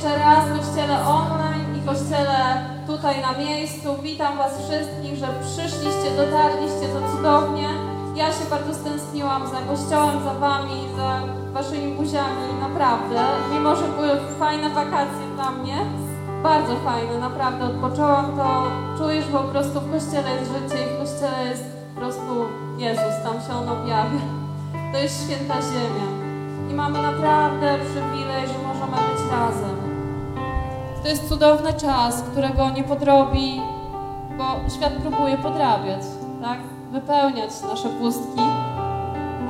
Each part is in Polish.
Jeszcze raz w kościele online i kościele tutaj na miejscu. Witam Was wszystkich, że przyszliście, dotarliście, to cudownie. Ja się bardzo stęskniłam za kościołem, za Wami, za Waszymi buziami, naprawdę. Mimo, że były fajne wakacje dla mnie, bardzo fajne, naprawdę. Odpoczęłam, to czujesz po prostu w kościele jest życie i w kościele jest po prostu Jezus, tam się On objawia. To jest święta ziemia. I mamy naprawdę przywilej, że możemy być razem. To jest cudowny czas, którego nie podrobi, bo świat próbuje podrabiać, tak? Wypełniać nasze pustki,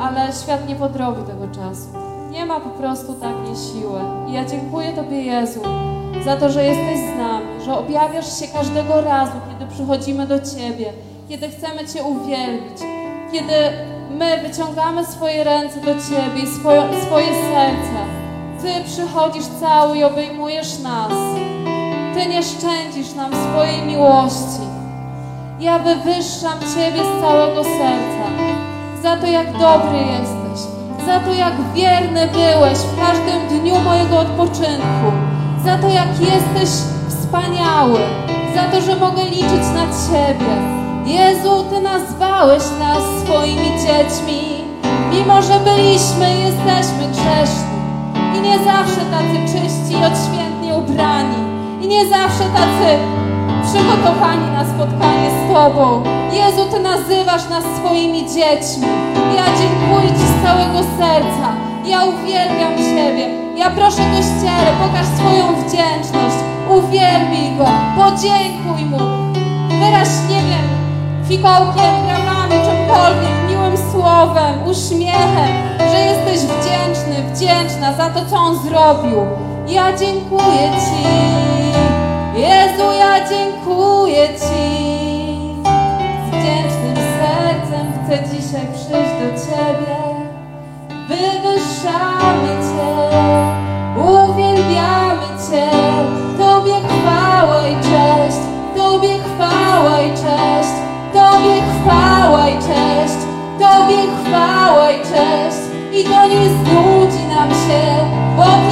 ale świat nie podrobi tego czasu. Nie ma po prostu takiej siły. I ja dziękuję Tobie, Jezu, za to, że jesteś z nami, że objawiasz się każdego razu, kiedy przychodzimy do Ciebie, kiedy chcemy Cię uwielbić, kiedy my wyciągamy swoje ręce do Ciebie i swoje, swoje serca. Ty przychodzisz cały i obejmujesz nas. Ty nie szczędzisz nam swojej miłości. Ja wywyższam Ciebie z całego serca. Za to, jak dobry jesteś, za to, jak wierny byłeś w każdym dniu mojego odpoczynku, za to, jak jesteś wspaniały, za to, że mogę liczyć na Ciebie. Jezu, Ty nazwałeś nas swoimi dziećmi, mimo że byliśmy i jesteśmy grzeszni. I nie zawsze tacy czyści i odświętnie ubrani. I nie zawsze tacy przygotowani na spotkanie z Tobą. Jezu, Ty nazywasz nas swoimi dziećmi. Ja dziękuję Ci z całego serca. Ja uwielbiam Ciebie. Ja proszę Kościele, pokaż swoją wdzięczność. Uwielbij Go, podziękuj Mu. Wyraź, nie wiem, fikołkiem, gramami, czymkolwiek, miłym słowem, uśmiechem, że jesteś wdzięczny, wdzięczna za to, co On zrobił. Ja dziękuję Ci. Jezu, ja dziękuję Ci. Z wdzięcznym sercem chcę dzisiaj przyjść do Ciebie. Wywyższamy Cię, uwielbiamy Cię. Tobie chwała i cześć, Tobie chwała i cześć, Tobie chwała i cześć, Tobie chwała i cześć. I to nie znudzi nam się, bo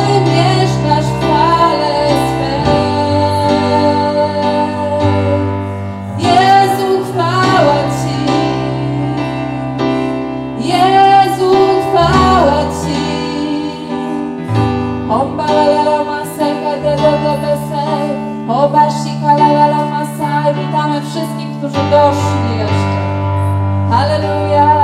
wszystkich, którzy doszli jeszcze. Halleluja.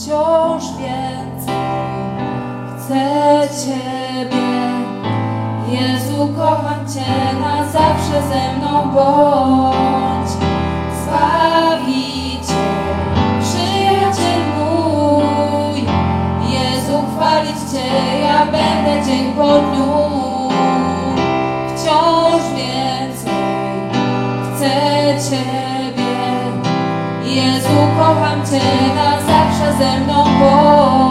wciąż więcej. Chcę Ciebie, Jezu, kocham Cię, na zawsze ze mną bądź. Zbawi Cię, przyjaciel mój. Jezu, chwalić Cię, ja będę dzień po dniu. Wciąż więcej chcę Ciebie, Jezu, kocham Cię, na fazer é meu amor.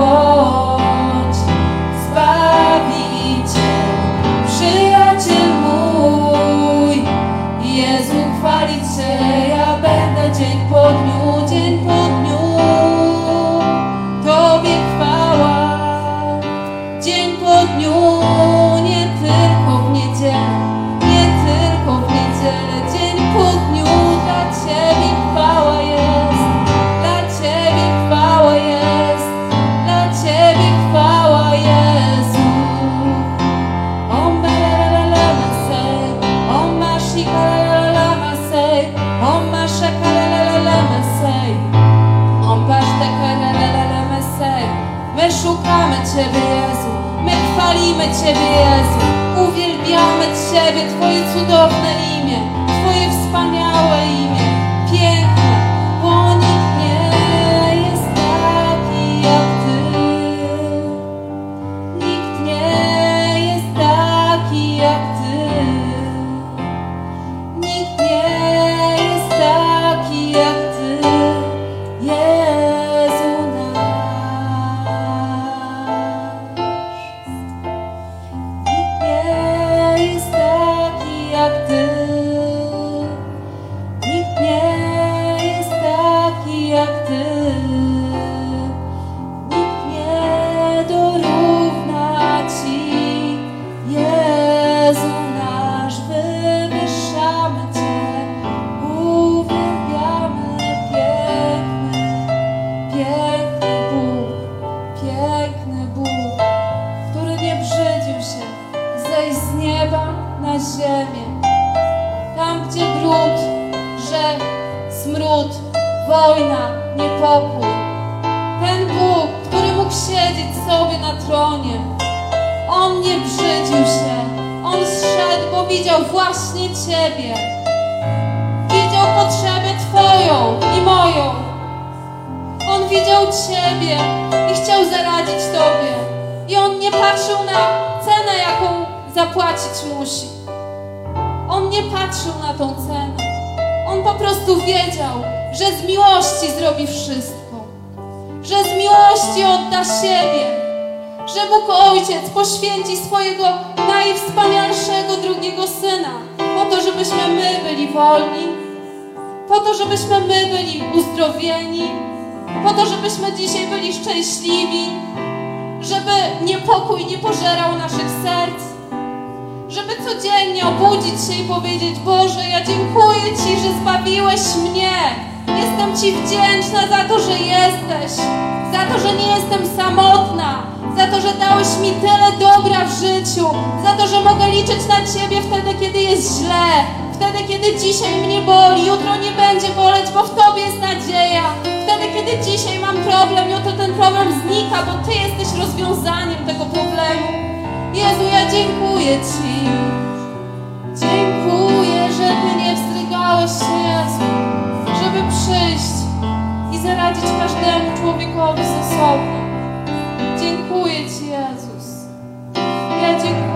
Ze Ciebie, Jezu. My chwalimy Ciebie, Jezu. Uwielbiamy Ciebie, Twoje cudowne imię, brud, grzech, smród, wojna, niepokój. Ten Bóg, który mógł siedzieć sobie na tronie, On nie brzydził się. On zszedł, bo widział właśnie Ciebie. Widział potrzebę Twoją i moją. On widział Ciebie i chciał zaradzić Tobie. I On nie patrzył na cenę, jaką zapłacić musi. On nie patrzył na tą cenę. On po prostu wiedział, że z miłości zrobi wszystko. Że z miłości odda siebie, że Bóg Ojciec poświęci swojego najwspanialszego drugiego Syna, po to, żebyśmy my byli wolni, po to, żebyśmy my byli uzdrowieni, po to, żebyśmy dzisiaj byli szczęśliwi, żeby niepokój nie pożerał naszych serc, żeby codziennie obudzić się i powiedzieć: Boże, ja dziękuję Ci, że zbawiłeś mnie. Jestem Ci wdzięczna za to, że jesteś, za to, że nie jestem samotna, za to, że dałeś mi tyle dobra w życiu, za to, że mogę liczyć na Ciebie wtedy, kiedy jest źle, wtedy, kiedy dzisiaj mnie boli, jutro nie będzie boleć, bo w Tobie jest nadzieja. Wtedy, kiedy dzisiaj mam problem, jutro ten problem znika, bo Ty jesteś rozwiązaniem tego problemu. Jezu, ja dziękuję Ci. Dziękuję, że Ty nie wstrygałeś się, Jezu, żeby przyjść i zaradzić każdemu człowiekowi z osobna. Dziękuję Ci, Jezus. Ja dziękuję.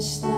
した。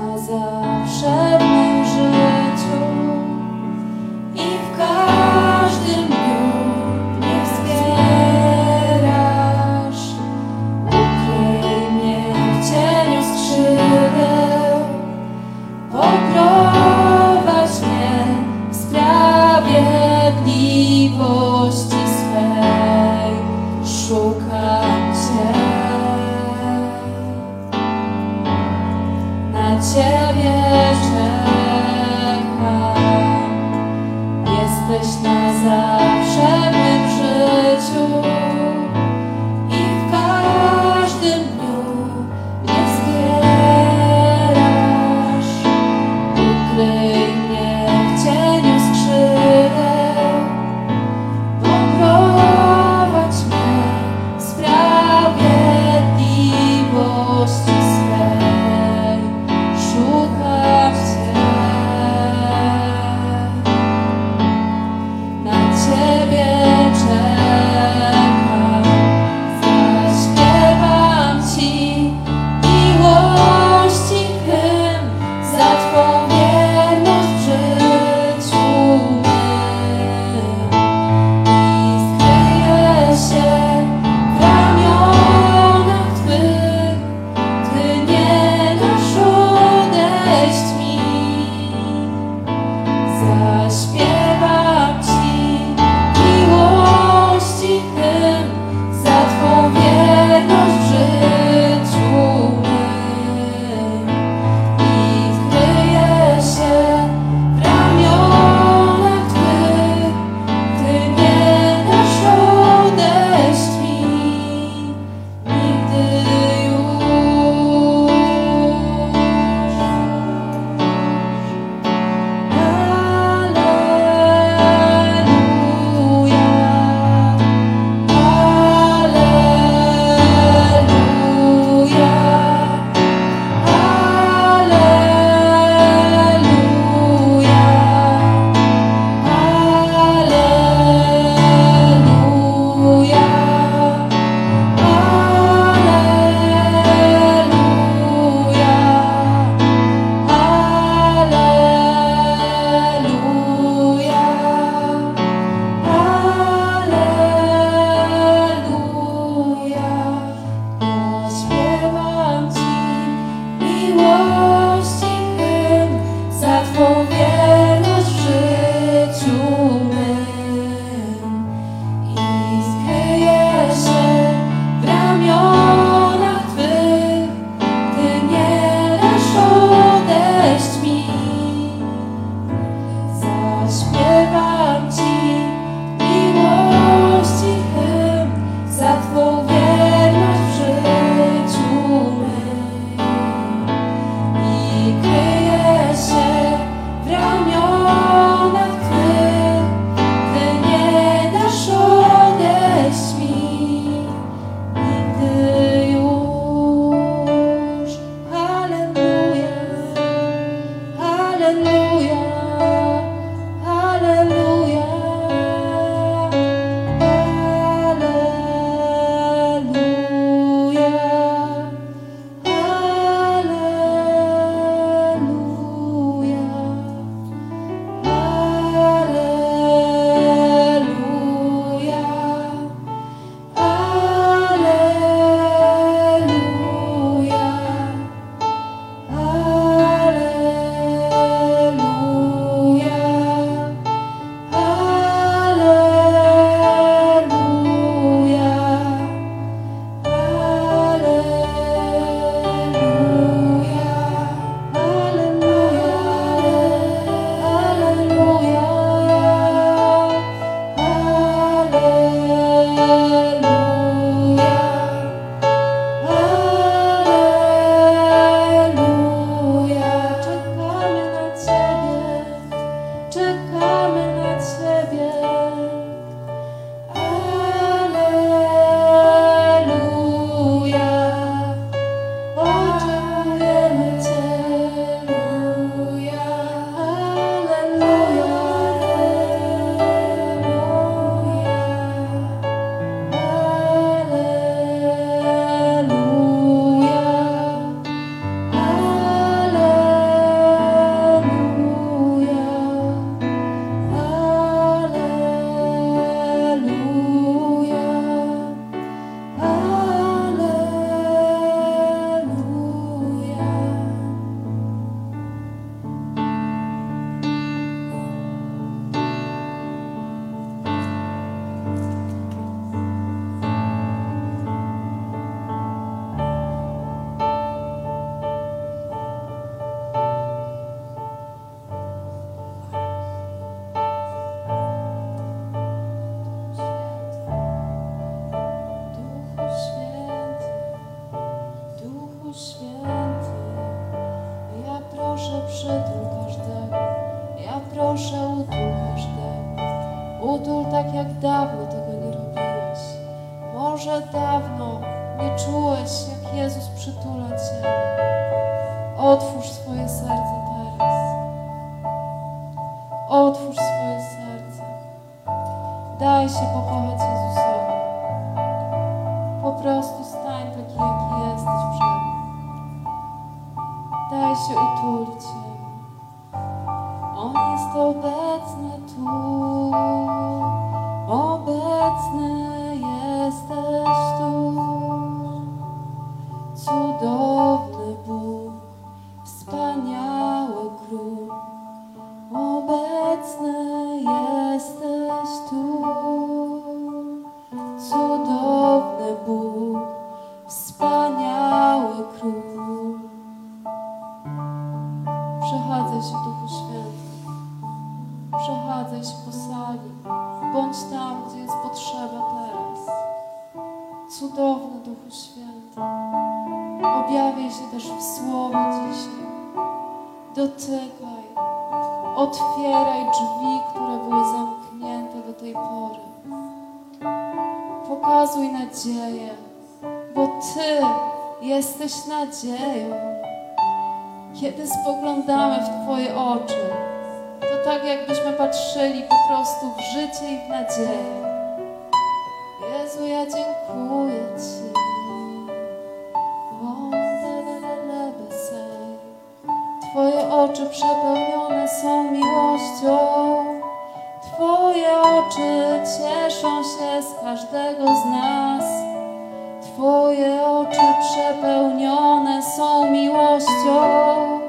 Przepełnione są miłością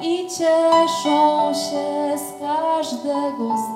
i cieszą się z każdego z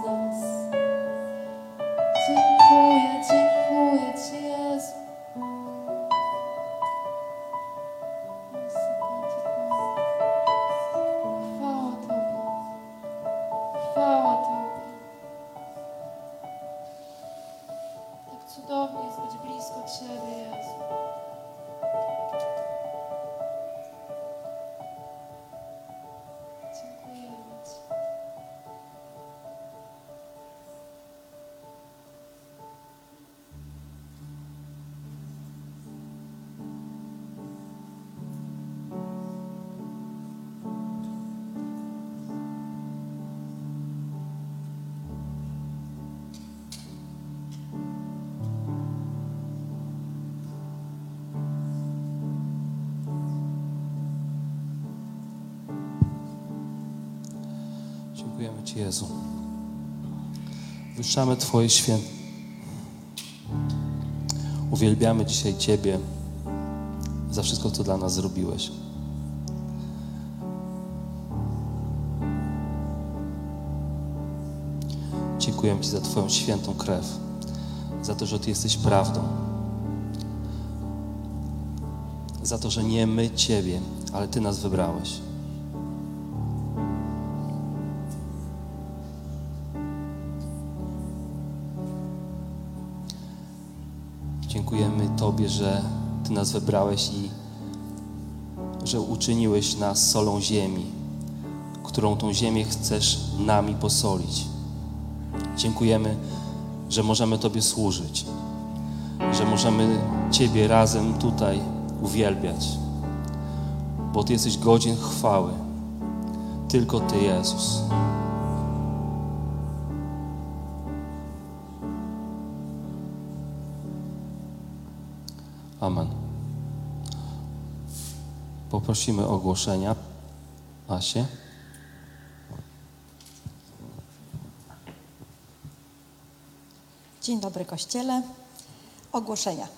Jezu. Wyszczamy Twoje święte. Uwielbiamy dzisiaj Ciebie za wszystko, co dla nas zrobiłeś. Dziękujemy Ci za Twoją świętą krew, za to, że Ty jesteś prawdą, za to, że nie my Ciebie, ale Ty nas wybrałeś. Tobie, że Ty nas wybrałeś i że uczyniłeś nas solą ziemi, którą tą ziemię chcesz nami posolić. Dziękujemy, że możemy Tobie służyć, że możemy Ciebie razem tutaj uwielbiać, bo Ty jesteś godzien chwały. Tylko Ty, Jezus. Amen. Poprosimy ogłoszenia. Asie. Dzień dobry Kościele. Ogłoszenia.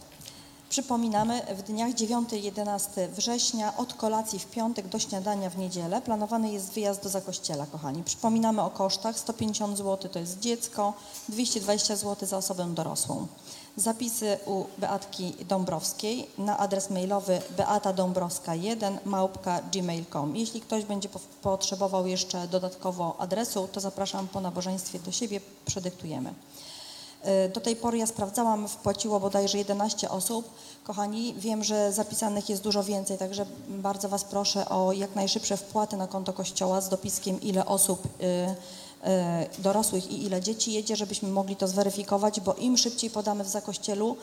Przypominamy, w dniach 9 i 11 września od kolacji w piątek do śniadania w niedzielę planowany jest wyjazd do Zakościela, kochani. Przypominamy o kosztach. 150 zł to jest dziecko, 220 zł za osobę dorosłą. Zapisy u Beatki Dąbrowskiej na adres mailowy beatadąbrowska1 małpka gmail.com. Jeśli ktoś będzie po- potrzebował jeszcze dodatkowo adresu, to zapraszam po nabożeństwie do siebie, przedyktujemy. Y, Do tej pory ja sprawdzałam, wpłaciło bodajże 11 osób. Kochani, wiem, że zapisanych jest dużo więcej, także bardzo Was proszę o jak najszybsze wpłaty na konto Kościoła z dopiskiem, ile osób y, y, dorosłych i ile dzieci jedzie, żebyśmy mogli to zweryfikować, bo im szybciej podamy w zakościelu,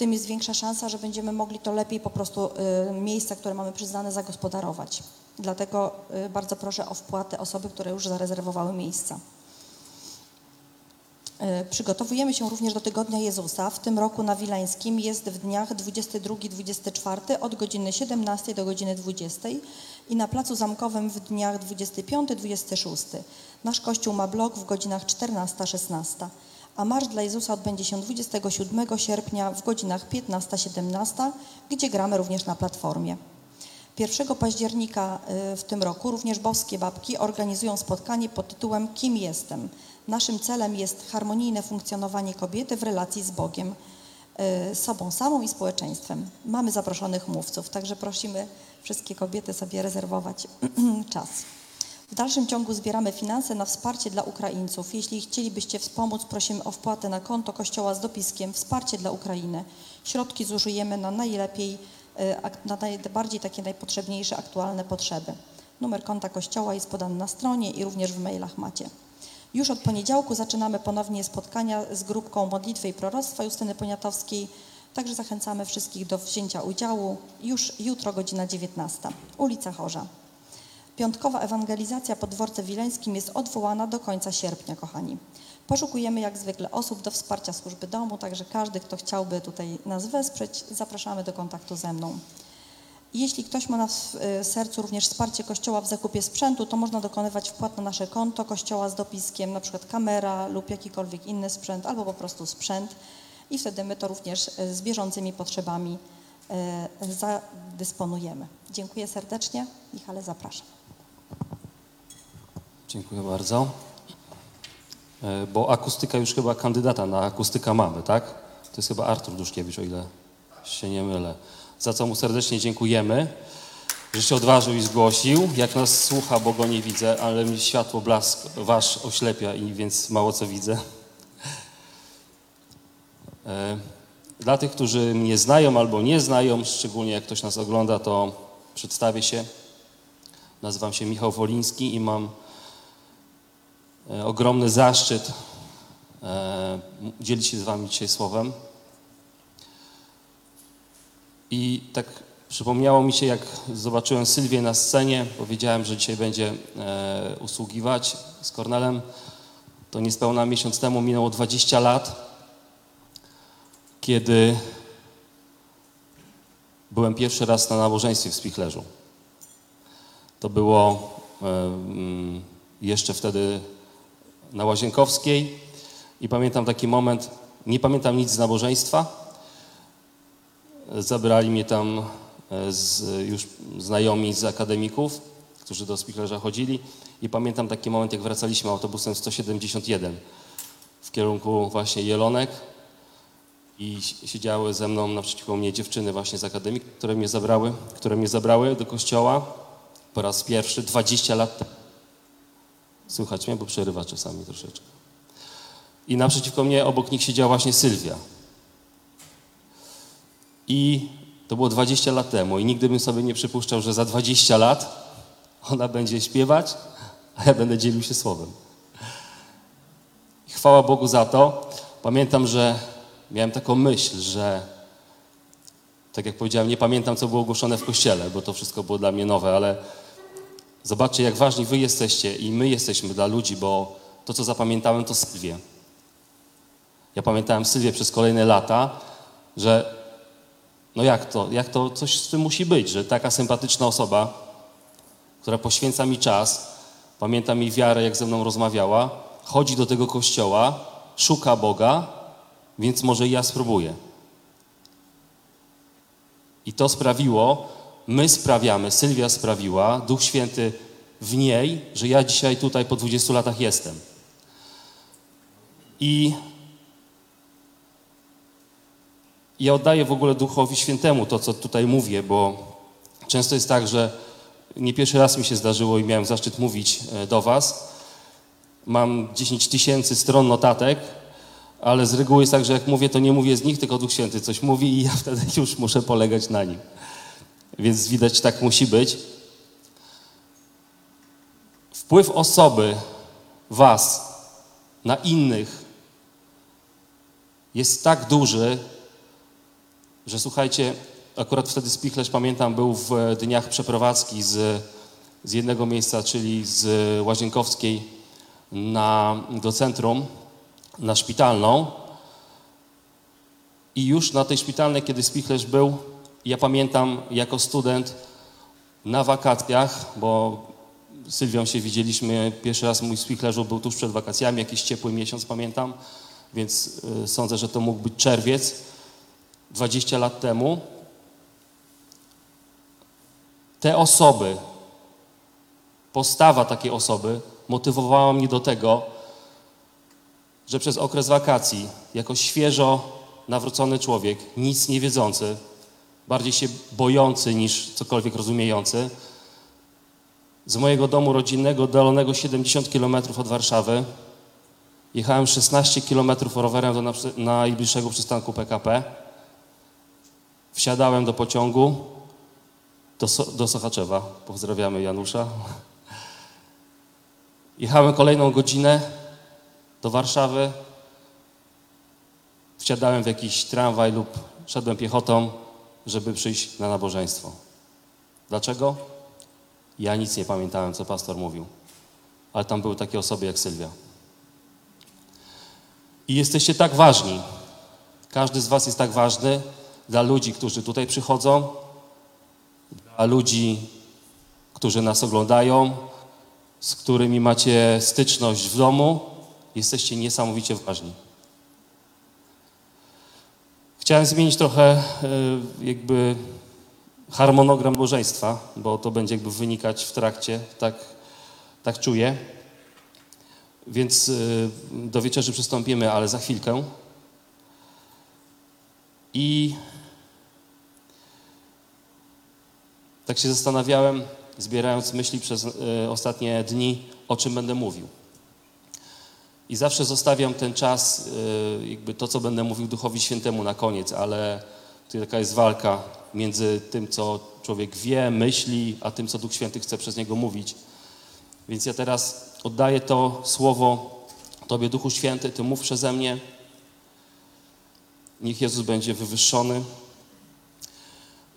tym jest większa szansa, że będziemy mogli to lepiej po prostu y, miejsca, które mamy przyznane, zagospodarować. Dlatego y, bardzo proszę o wpłatę osoby, które już zarezerwowały miejsca. Przygotowujemy się również do Tygodnia Jezusa. W tym roku na Wileńskim jest w dniach 22-24 od godziny 17 do godziny 20 i na Placu Zamkowym w dniach 25-26. Nasz kościół ma blok w godzinach 14-16, a Marsz dla Jezusa odbędzie się 27 sierpnia w godzinach 15-17, gdzie gramy również na platformie. 1 października y, w tym roku również boskie babki organizują spotkanie pod tytułem Kim jestem? Naszym celem jest harmonijne funkcjonowanie kobiety w relacji z Bogiem, y, sobą samą i społeczeństwem. Mamy zaproszonych mówców, także prosimy wszystkie kobiety sobie rezerwować czas. W dalszym ciągu zbieramy finanse na wsparcie dla Ukraińców. Jeśli chcielibyście wspomóc, prosimy o wpłatę na konto Kościoła z dopiskiem Wsparcie dla Ukrainy. Środki zużyjemy na najlepiej, e, na najbardziej takie najpotrzebniejsze, aktualne potrzeby. Numer konta Kościoła jest podany na stronie i również w mailach macie. Już od poniedziałku zaczynamy ponownie spotkania z grupką Modlitwy i Proroctwa Justyny Poniatowskiej. Także zachęcamy wszystkich do wzięcia udziału. Już jutro godzina 19. Ulica Chorza. Piątkowa ewangelizacja pod dworcem wileńskim jest odwołana do końca sierpnia, kochani. Poszukujemy jak zwykle osób do wsparcia służby domu, także każdy, kto chciałby tutaj nas wesprzeć, zapraszamy do kontaktu ze mną. Jeśli ktoś ma na y, sercu również wsparcie Kościoła w zakupie sprzętu, to można dokonywać wpłat na nasze konto Kościoła z dopiskiem, na przykład kamera lub jakikolwiek inny sprzęt, albo po prostu sprzęt i wtedy my to również y, z bieżącymi potrzebami y, zadysponujemy. Dziękuję serdecznie. Michale, zapraszam. Dziękuję bardzo. E, Bo akustyka już chyba kandydata na akustyka mamy, tak? To jest chyba Artur Duszkiewicz, o ile się nie mylę. Za co mu serdecznie dziękujemy, że się odważył i zgłosił. Jak nas słucha, bo go nie widzę, ale mi światło blask wasz oślepia i więc mało co widzę. E, Dla tych, którzy mnie znają albo nie znają, szczególnie jak ktoś nas ogląda, to przedstawię się. Nazywam się Michał Woliński i mam ogromny zaszczyt e, dzielić się z Wami dzisiaj słowem. I tak przypomniało mi się, jak zobaczyłem Sylwię na scenie, powiedziałem, że dzisiaj będzie e, usługiwać z Kornelem. To niespełna miesiąc temu minęło 20 lat, kiedy byłem pierwszy raz na nabożeństwie w Spichlerzu. To było e, mm, jeszcze wtedy na Łazienkowskiej i pamiętam taki moment, nie pamiętam nic z nabożeństwa. Zabrali mnie tam e, z, już znajomi z akademików, którzy do Spichlerza chodzili i pamiętam taki moment, jak wracaliśmy autobusem 171 w kierunku właśnie Jelonek i si- siedziały ze mną naprzeciwko mnie dziewczyny właśnie z akademii, które mnie zabrały, które mnie zabrały do kościoła po raz pierwszy 20 lat temu. Słychać mnie, bo przerywa czasami troszeczkę. I naprzeciwko mnie obok nich siedziała właśnie Sylwia. I to było 20 lat temu i nigdy bym sobie nie przypuszczał, że za 20 lat ona będzie śpiewać, a ja będę dzielił się słowem. I chwała Bogu za to. Pamiętam, że miałem taką myśl, że tak jak powiedziałem, nie pamiętam, co było ogłoszone w kościele, bo to wszystko było dla mnie nowe, ale zobaczcie, jak ważni wy jesteście i my jesteśmy dla ludzi, bo to, co zapamiętałem, to Sylwię. Ja pamiętałem Sylwię przez kolejne lata, że no jak to, jak to, coś z tym musi być, że taka sympatyczna osoba, która poświęca mi czas, pamięta mi wiarę, jak ze mną rozmawiała, chodzi do tego kościoła, szuka Boga, więc może i ja spróbuję. I to sprawiło, my sprawiamy, Sylwia sprawiła, Duch Święty w niej, że ja dzisiaj tutaj po 20 latach jestem. I ja oddaję w ogóle Duchowi Świętemu to, co tutaj mówię, bo często jest tak, że nie pierwszy raz mi się zdarzyło i miałem zaszczyt mówić e, do Was. Mam 10 tysięcy stron notatek, ale z reguły jest tak, że jak mówię, to nie mówię z nich, tylko Duch Święty coś mówi i ja wtedy już muszę polegać na nim. Więc widać, tak musi być. Wpływ osoby, was, na innych jest tak duży, że słuchajcie, akurat wtedy Spichlerz, pamiętam, był w dniach przeprowadzki z, z jednego miejsca, czyli z Łazienkowskiej na, do centrum, na szpitalną. I już na tej szpitalnej, kiedy Spichlerz był, ja pamiętam jako student na wakacjach, bo z Sylwią się widzieliśmy, pierwszy raz mój Spichlerzu był tuż przed wakacjami, jakiś ciepły miesiąc pamiętam, więc y, sądzę, że to mógł być czerwiec, 20 lat temu. Te osoby, postawa takiej osoby motywowała mnie do tego, że przez okres wakacji, jako świeżo nawrócony człowiek, nic nie wiedzący, bardziej się bojący niż cokolwiek rozumiejący, z mojego domu rodzinnego, oddalonego 70 km od Warszawy, jechałem 16 km rowerem do najbliższego przystanku PKP, wsiadałem do pociągu do, so, do Sochaczewa. Pozdrawiamy Janusza. Jechałem kolejną godzinę do Warszawy, wsiadałem w jakiś tramwaj lub szedłem piechotą, żeby przyjść na nabożeństwo. Dlaczego? Ja nic nie pamiętałem, co pastor mówił, ale tam były takie osoby jak Sylwia. I jesteście tak ważni. Każdy z Was jest tak ważny dla ludzi, którzy tutaj przychodzą, dla ludzi, którzy nas oglądają, z którymi macie styczność w domu. Jesteście niesamowicie ważni. Chciałem zmienić trochę y, jakby harmonogram bożeństwa, bo to będzie jakby wynikać w trakcie, tak, tak czuję. Więc y, do wieczerzy przystąpimy, ale za chwilkę. I tak się zastanawiałem, zbierając myśli przez y, ostatnie dni, o czym będę mówił. I zawsze zostawiam ten czas, y, jakby to, co będę mówił Duchowi Świętemu na koniec, ale tutaj taka jest walka między tym, co człowiek wie, myśli, a tym, co Duch Święty chce przez niego mówić. Więc ja teraz oddaję to słowo Tobie, Duchu Święty, Ty mów przeze mnie. Niech Jezus będzie wywyższony.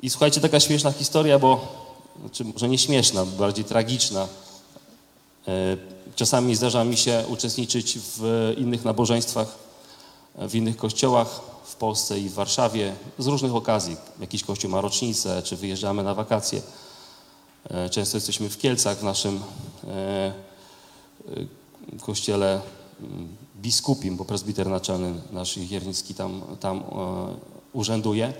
I słuchajcie, taka śmieszna historia, bo, znaczy może nie śmieszna, bardziej tragiczna. Czasami zdarza mi się uczestniczyć w innych nabożeństwach, w innych kościołach w Polsce i w Warszawie z różnych okazji. Jakiś kościół ma rocznicę, czy wyjeżdżamy na wakacje. E, Często jesteśmy w Kielcach, w naszym e, e, kościele mm, biskupim, bo prezbiter naczelny nasz Jechiernicki tam, tam urzęduje.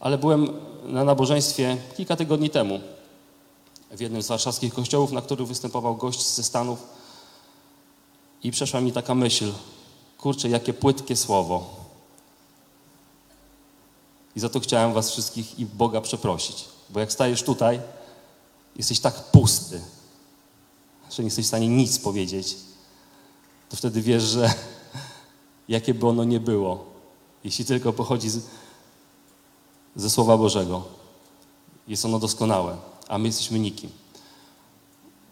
Ale byłem na nabożeństwie kilka tygodni temu w jednym z warszawskich kościołów, na którym występował gość ze Stanów i przeszła mi taka myśl, kurczę, jakie płytkie słowo. I za to chciałem was wszystkich i Boga przeprosić, bo jak stajesz tutaj, jesteś tak pusty, że nie jesteś w stanie nic powiedzieć, to wtedy wiesz, że jakie by ono nie było, jeśli tylko pochodzi z, ze Słowa Bożego, jest ono doskonałe, a my jesteśmy nikim.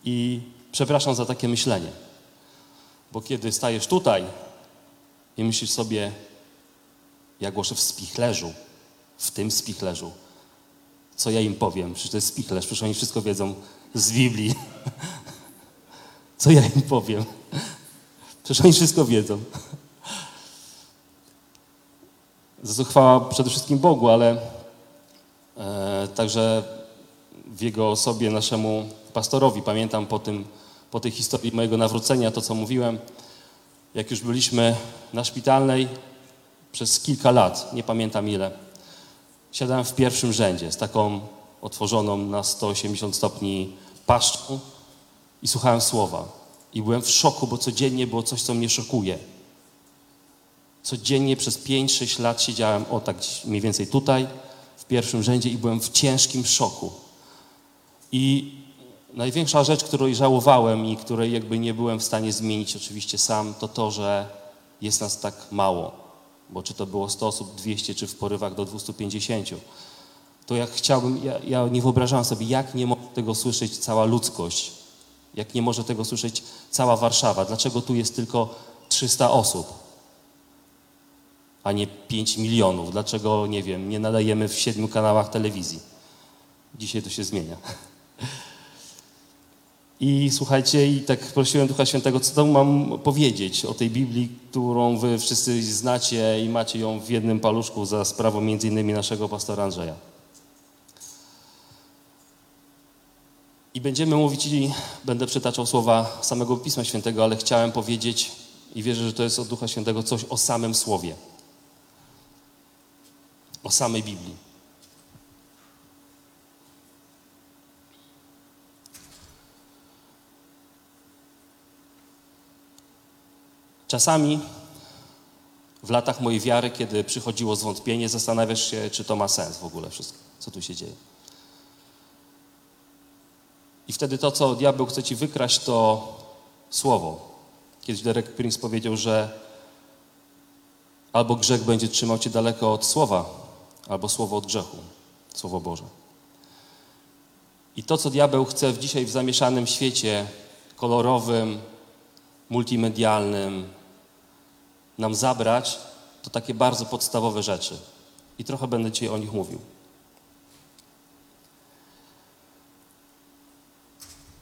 I przepraszam za takie myślenie, bo kiedy stajesz tutaj i myślisz sobie, ja głoszę w spichlerzu, w tym spichlerzu, co ja im powiem? Przecież to jest spichlerz, przecież oni wszystko wiedzą z Biblii. Co ja im powiem? Przecież oni wszystko wiedzą. Za co chwała przede wszystkim Bogu, ale e, także w Jego osobie naszemu pastorowi. Pamiętam po, tym, po tej historii mojego nawrócenia, to co mówiłem, jak już byliśmy na szpitalnej przez kilka lat, nie pamiętam ile, siadałem w pierwszym rzędzie z taką otworzoną na 180 stopni paszczą i słuchałem słowa. I byłem w szoku, bo codziennie było coś, co mnie szokuje. Codziennie przez 5-6 lat siedziałem, o tak mniej więcej tutaj, w pierwszym rzędzie i byłem w ciężkim szoku. I największa rzecz, której żałowałem i której jakby nie byłem w stanie zmienić oczywiście sam, to to, że jest nas tak mało. Bo czy to było 100 osób, 200, czy w porywach do 250. To jak chciałbym, ja, ja nie wyobrażałem sobie, jak nie może tego słyszeć cała ludzkość. Jak nie może tego słyszeć cała Warszawa. Dlaczego tu jest tylko 300 osób, a nie 5 milionów? Dlaczego, nie wiem, nie nadajemy w siedmiu kanałach telewizji? Dzisiaj to się zmienia. I słuchajcie, i tak prosiłem Ducha Świętego, co tam mam powiedzieć o tej Biblii, którą wy wszyscy znacie i macie ją w jednym paluszku za sprawą między innymi naszego pastora Andrzeja. I będziemy mówić i będę przytaczał słowa samego Pisma Świętego, ale chciałem powiedzieć i wierzę, że to jest od Ducha Świętego coś o samym Słowie. O samej Biblii. Czasami w latach mojej wiary, kiedy przychodziło zwątpienie, zastanawiasz się, czy to ma sens w ogóle wszystko, co tu się dzieje. I wtedy to, co diabeł chce ci wykraść, to słowo. Kiedyś Derek Prince powiedział, że albo grzech będzie trzymał cię daleko od słowa, albo słowo od grzechu. Słowo Boże. I to, co diabeł chce w dzisiaj w zamieszanym świecie kolorowym, multimedialnym nam zabrać, to takie bardzo podstawowe rzeczy. I trochę będę dzisiaj o nich mówił.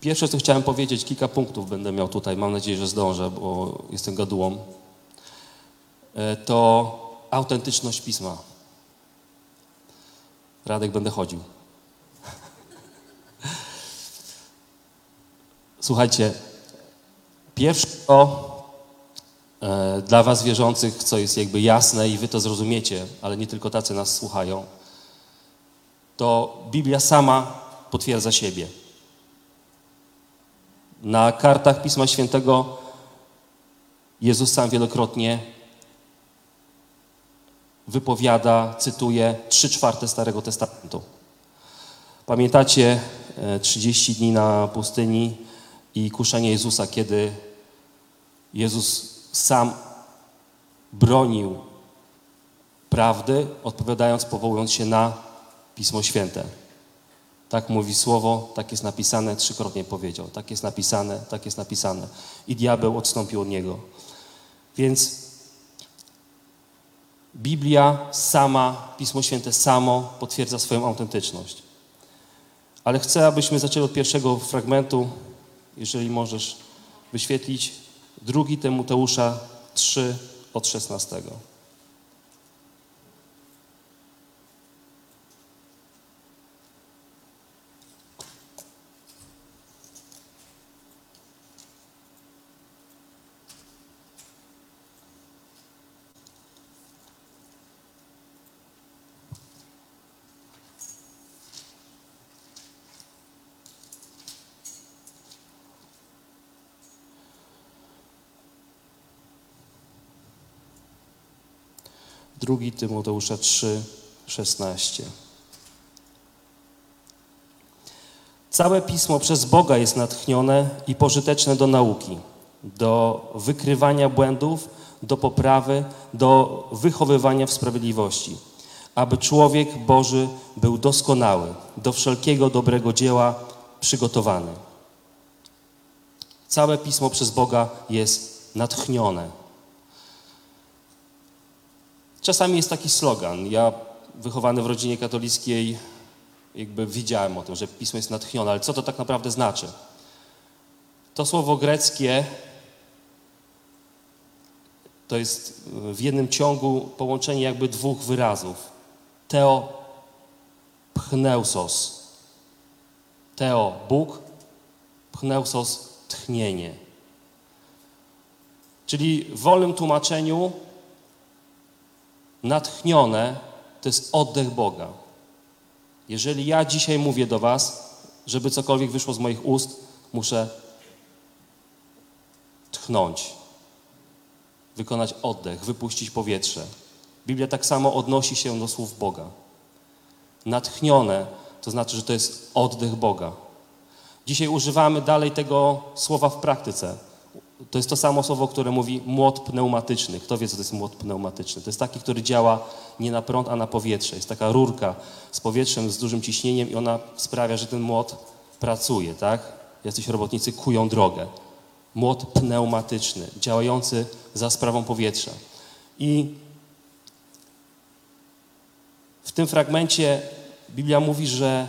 Pierwsze, co chciałem powiedzieć, kilka punktów będę miał tutaj, mam nadzieję, że zdążę, bo jestem gadułą, E, to autentyczność pisma. Radek, będę chodził. Słuchajcie, pierwsze to dla was wierzących, co jest jakby jasne i wy to zrozumiecie, ale nie tylko tacy nas słuchają, to Biblia sama potwierdza siebie. Na kartach Pisma Świętego Jezus sam wielokrotnie wypowiada, cytuje trzy czwarte Starego Testamentu. Pamiętacie e, 30 dni na pustyni i kuszenie Jezusa, kiedy Jezus sam bronił prawdy, odpowiadając, powołując się na Pismo Święte. Tak mówi słowo, tak jest napisane, trzykrotnie powiedział. Tak jest napisane, tak jest napisane. I diabeł odstąpił od niego. Więc Biblia sama, Pismo Święte samo potwierdza swoją autentyczność. Ale chcę, abyśmy zaczęli od pierwszego fragmentu, jeżeli możesz wyświetlić, drugi Tymoteusza 3 od 16. Drugi Tymoteusza 3, 16. Całe pismo przez Boga jest natchnione i pożyteczne do nauki, do wykrywania błędów, do poprawy, do wychowywania w sprawiedliwości, aby człowiek Boży był doskonały, do wszelkiego dobrego dzieła przygotowany. Całe pismo przez Boga jest natchnione. Czasami jest taki slogan. Ja, wychowany w rodzinie katolickiej, jakby widziałem o tym, że pismo jest natchnione, ale co to tak naprawdę znaczy? To słowo greckie to jest w jednym ciągu połączenie jakby dwóch wyrazów. Teo, pchneusos. Teo, Bóg, pchneusos, tchnienie. Czyli w wolnym tłumaczeniu natchnione to jest oddech Boga. Jeżeli ja dzisiaj mówię do Was, żeby cokolwiek wyszło z moich ust, muszę tchnąć, wykonać oddech, wypuścić powietrze. Biblia tak samo odnosi się do słów Boga. Natchnione to znaczy, że to jest oddech Boga. Dzisiaj używamy dalej tego słowa w praktyce. To jest to samo słowo, które mówi młot pneumatyczny. Kto wie, co to jest młot pneumatyczny? To jest taki, który działa nie na prąd, a na powietrze. Jest taka rurka z powietrzem, z dużym ciśnieniem i ona sprawia, że ten młot pracuje, tak? Jacyś robotnicy kują drogę. Młot pneumatyczny, działający za sprawą powietrza. I w tym fragmencie Biblia mówi, że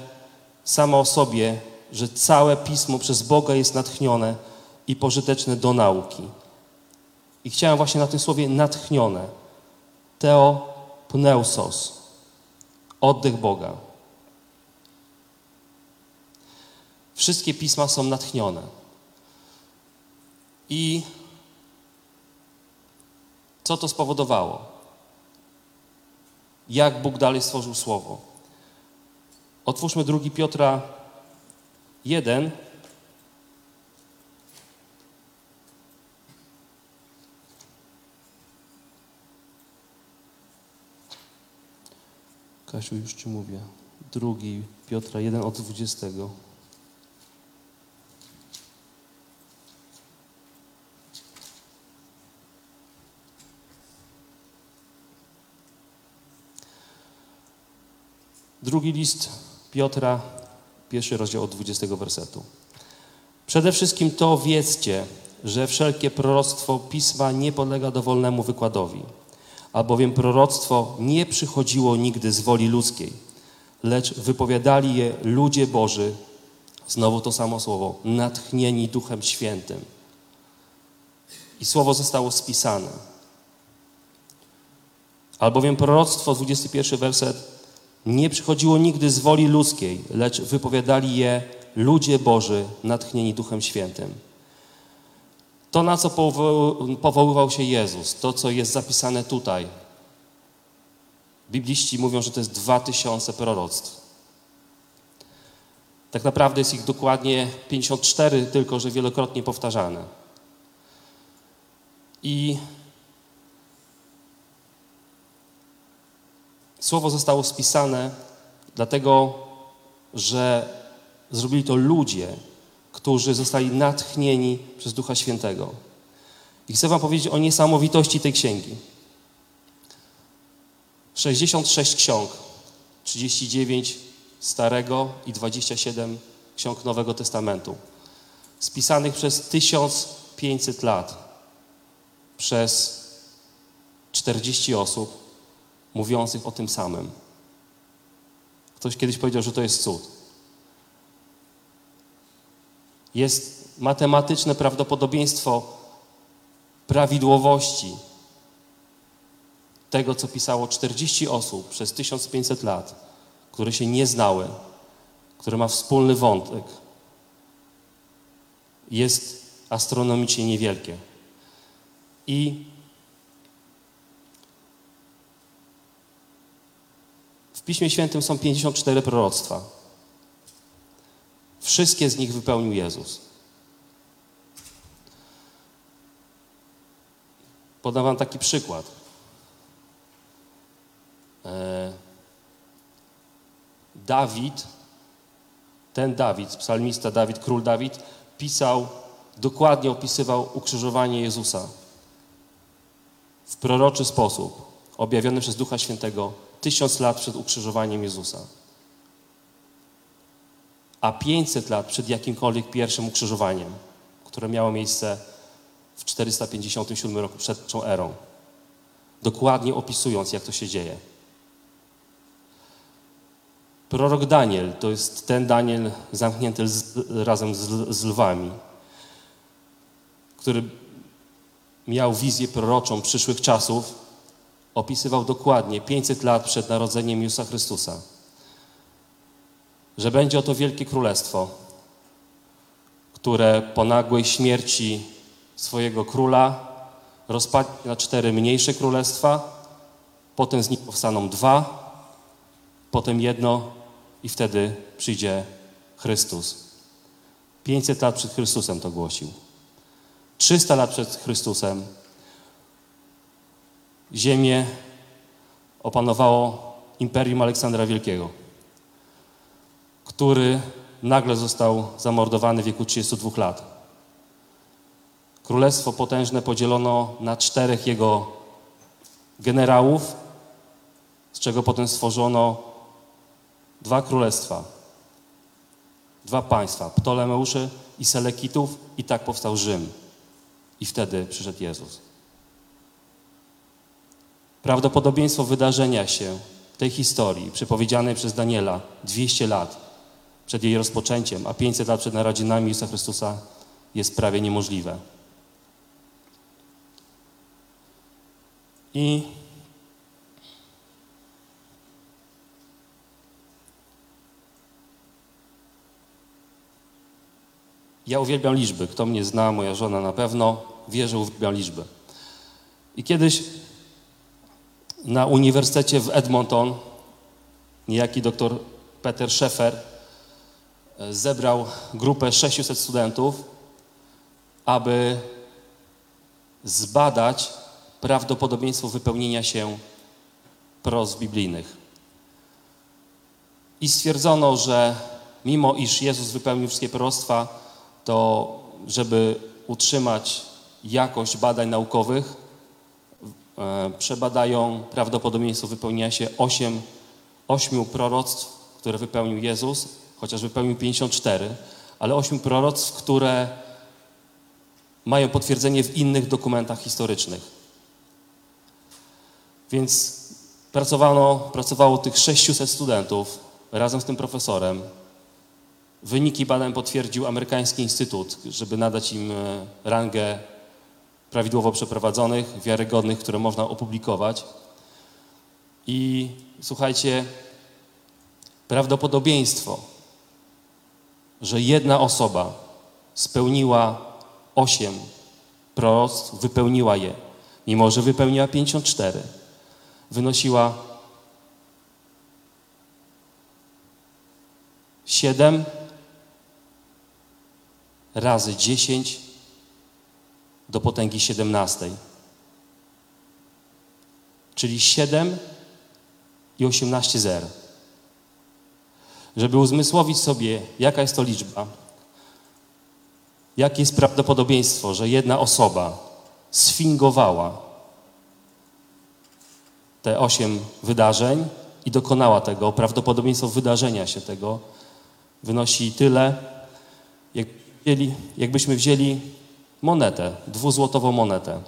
sama o sobie, że całe pismo przez Boga jest natchnione i pożyteczne do nauki. I chciałem właśnie na tym słowie natchnione. Teo pneusos. Oddech Boga. Wszystkie pisma są natchnione. I co to spowodowało? Jak Bóg dalej stworzył słowo? Otwórzmy drugi Piotra 1. Kasiu, już Ci mówię. Drugi Piotra 1 od 20. Drugi list Piotra, pierwszy rozdział od 20 wersetu. Przede wszystkim to wiedzcie, że wszelkie proroctwo Pisma nie podlega dowolnemu wykładowi, albowiem proroctwo nie przychodziło nigdy z woli ludzkiej, lecz wypowiadali je ludzie Boży, znowu to samo słowo, natchnieni Duchem Świętym. I słowo zostało spisane. Albowiem proroctwo, 21 werset, nie przychodziło nigdy z woli ludzkiej, lecz wypowiadali je ludzie Boży, natchnieni Duchem Świętym. To, na co powo- powoływał się Jezus, to, co jest zapisane tutaj. Bibliści mówią, że to jest dwa tysiące proroctw. Tak naprawdę jest ich dokładnie 54, tylko że wielokrotnie powtarzane. I Słowo zostało spisane dlatego, że zrobili to ludzie, którzy zostali natchnieni przez Ducha Świętego. I chcę Wam powiedzieć o niesamowitości tej księgi. 66 ksiąg, 39 Starego i 27 ksiąg Nowego Testamentu, spisanych przez 1500 lat przez 40 osób, mówiących o tym samym. Ktoś kiedyś powiedział, że to jest cud. Jest matematyczne prawdopodobieństwo prawidłowości tego, co pisało 40 osób przez 1500 lat, które się nie znały, które ma wspólny wątek, jest astronomicznie niewielkie. I w Piśmie Świętym są 54 proroctwa. Wszystkie z nich wypełnił Jezus. Podam Wam taki przykład. E, Dawid, ten Dawid, psalmista Dawid, król Dawid, pisał, dokładnie opisywał ukrzyżowanie Jezusa w proroczy sposób, objawiony przez Ducha Świętego tysiąc lat przed ukrzyżowaniem Jezusa. A 500 lat przed jakimkolwiek pierwszym ukrzyżowaniem, które miało miejsce w 457 roku przed tą erą. Dokładnie opisując, jak to się dzieje. Prorok Daniel to jest ten Daniel zamknięty z, razem z, z lwami, który miał wizję proroczą przyszłych czasów, opisywał dokładnie 500 lat przed narodzeniem Jezusa Chrystusa, że będzie oto wielkie królestwo, które po nagłej śmierci swojego króla rozpadnie na cztery mniejsze królestwa, potem z nich powstaną dwa, potem jedno i wtedy przyjdzie Chrystus. 500 lat przed Chrystusem to głosił. 300 lat przed Chrystusem ziemię opanowało imperium Aleksandra Wielkiego, który nagle został zamordowany w wieku 32 lat. Królestwo potężne podzielono na czterech jego generałów, z czego potem stworzono dwa królestwa, dwa państwa, Ptolemeuszy i Selekitów i tak powstał Rzym. I wtedy przyszedł Jezus. Prawdopodobieństwo wydarzenia się tej historii, przepowiedzianej przez Daniela 200 lat przed jej rozpoczęciem, a 500 lat przed narodzinami Jezusa Chrystusa jest prawie niemożliwe. I ja uwielbiam liczby. Kto mnie zna, moja żona na pewno wie, że uwielbiam liczby. I kiedyś na uniwersytecie w Edmonton niejaki doktor Peter Schaeffer zebrał grupę 600 studentów, aby zbadać prawdopodobieństwo wypełnienia się pros biblijnych. I stwierdzono, że mimo iż Jezus wypełnił wszystkie proroctwa, to żeby utrzymać jakość badań naukowych, e, przebadają prawdopodobieństwo wypełnienia się 8, 8 proroctw, które wypełnił Jezus, chociaż wypełnił 54, ale 8 proroctw, które mają potwierdzenie w innych dokumentach historycznych. Więc pracowano, pracowało tych 600 studentów razem z tym profesorem. Wyniki badań potwierdził amerykański instytut, żeby nadać im e, rangę prawidłowo przeprowadzonych, wiarygodnych, które można opublikować. I słuchajcie, prawdopodobieństwo, że jedna osoba spełniła osiem proroctw, wypełniła je, mimo że wypełniła 54, wynosiła 7 razy 10 do potęgi 17. Czyli 7 i 18 zer. Żeby uzmysłowić sobie, jaka jest to liczba, jakie jest prawdopodobieństwo, że jedna osoba sfingowała te osiem wydarzeń i dokonała tego, prawdopodobieństwo wydarzenia się tego wynosi tyle, jak wzięli, jakbyśmy wzięli monetę, dwuzłotową monetę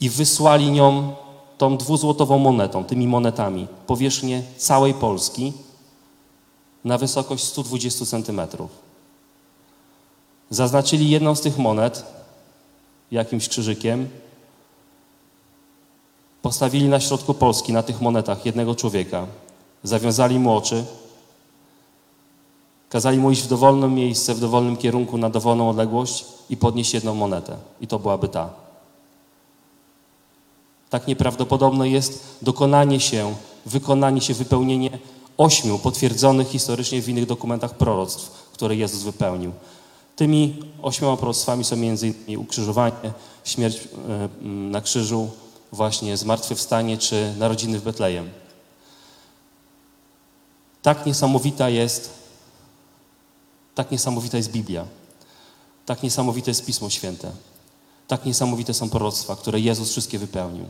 i wysłali nią tą dwuzłotową monetą, tymi monetami, powierzchnię całej Polski na wysokość 120 centymetrów. Zaznaczyli jedną z tych monet jakimś krzyżykiem, postawili na środku Polski, na tych monetach, jednego człowieka, zawiązali mu oczy, kazali mu iść w dowolne miejsce, w dowolnym kierunku, na dowolną odległość i podnieść jedną monetę. I to byłaby ta. Tak nieprawdopodobne jest dokonanie się, wykonanie się, wypełnienie ośmiu potwierdzonych historycznie w innych dokumentach proroctw, które Jezus wypełnił. Tymi ośmioma proroctwami są m.in. ukrzyżowanie, śmierć e, na krzyżu, właśnie zmartwychwstanie czy narodziny w Betlejem. Tak niesamowita jest, tak niesamowita jest Biblia. Tak niesamowite jest Pismo Święte. Tak niesamowite są proroctwa, które Jezus wszystkie wypełnił.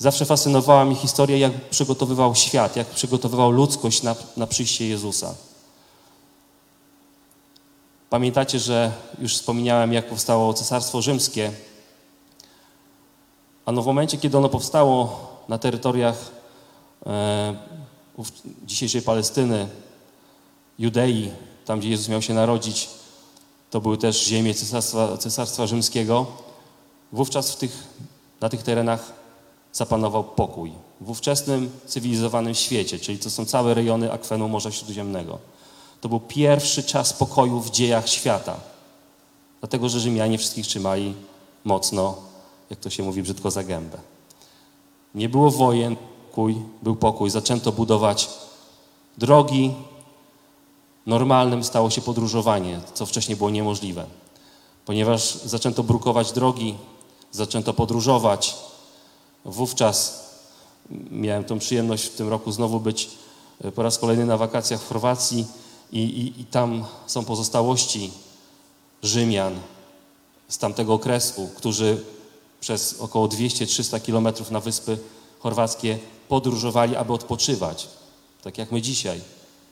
Zawsze fascynowała mnie historia, jak przygotowywał świat, jak przygotowywał ludzkość na, na przyjście Jezusa. Pamiętacie, że już wspomniałem, jak powstało Cesarstwo Rzymskie. A no w momencie, kiedy ono powstało na terytoriach e, dzisiejszej Palestyny, Judei, tam gdzie Jezus miał się narodzić, to były też ziemie Cesarstwa, Cesarstwa Rzymskiego. Wówczas tych, na tych terenach zapanował pokój. W ówczesnym cywilizowanym świecie, czyli to są całe rejony akwenu Morza Śródziemnego. To był pierwszy czas pokoju w dziejach świata. Dlatego, że Rzymianie wszystkich trzymali mocno, jak to się mówi brzydko, za gębę. Nie było wojen, pokój, był pokój. Zaczęto budować drogi. Normalnym stało się podróżowanie, co wcześniej było niemożliwe. Ponieważ zaczęto brukować drogi, zaczęto podróżować, Wówczas miałem tą przyjemność w tym roku znowu być e, po raz kolejny na wakacjach w Chorwacji i, i, i tam są pozostałości Rzymian, z tamtego okresu, którzy przez około 200-300 kilometrów na wyspy chorwackie podróżowali, aby odpoczywać, tak jak my dzisiaj.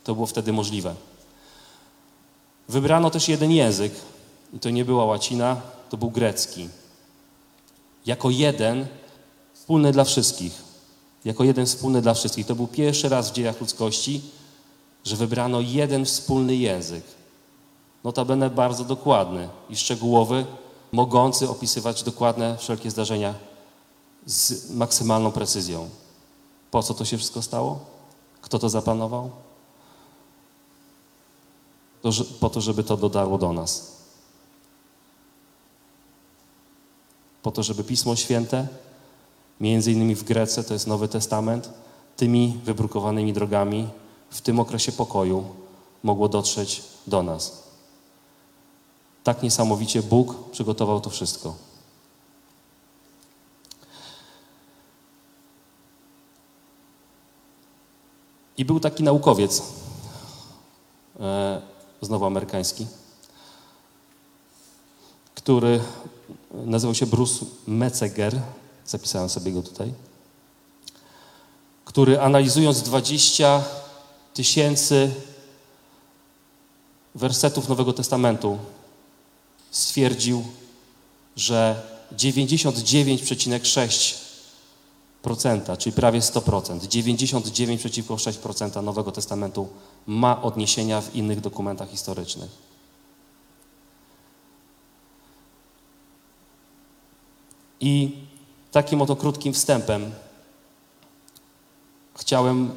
To było wtedy możliwe. Wybrano też jeden język, i to nie była łacina, to był grecki. Jako jeden wspólny dla wszystkich. Jako jeden wspólny dla wszystkich. To był pierwszy raz w dziejach ludzkości, że wybrano jeden wspólny język. Notabene bardzo dokładny i szczegółowy, mogący opisywać dokładne wszelkie zdarzenia z maksymalną precyzją. Po co to się wszystko stało? Kto to zaplanował? To, po to, żeby to dotarło do nas. Po to, żeby Pismo Święte, między innymi w Grece, to jest Nowy Testament, tymi wybrukowanymi drogami w tym okresie pokoju mogło dotrzeć do nas. Tak niesamowicie Bóg przygotował to wszystko. I był taki naukowiec, e, znowu amerykański, który nazywał się Bruce Metzeger, zapisałem sobie go tutaj, który analizując 20 tysięcy wersetów Nowego Testamentu stwierdził, że 99,6%, czyli prawie 100%, 99,6% Nowego Testamentu ma odniesienia w innych dokumentach historycznych. I takim oto krótkim wstępem chciałem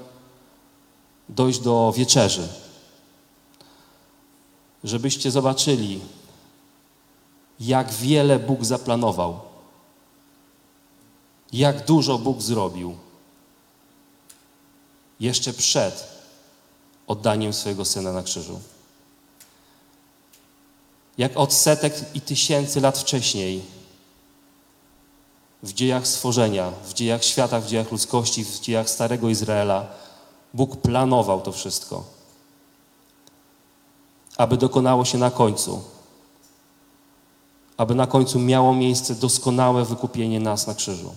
dojść do wieczerzy, żebyście zobaczyli, jak wiele Bóg zaplanował, jak dużo Bóg zrobił jeszcze przed oddaniem swojego Syna na krzyżu. Jak od setek i tysięcy lat wcześniej w dziejach stworzenia, w dziejach świata, w dziejach ludzkości, w dziejach Starego Izraela, Bóg planował to wszystko, aby dokonało się na końcu, aby na końcu miało miejsce doskonałe wykupienie nas na krzyżu.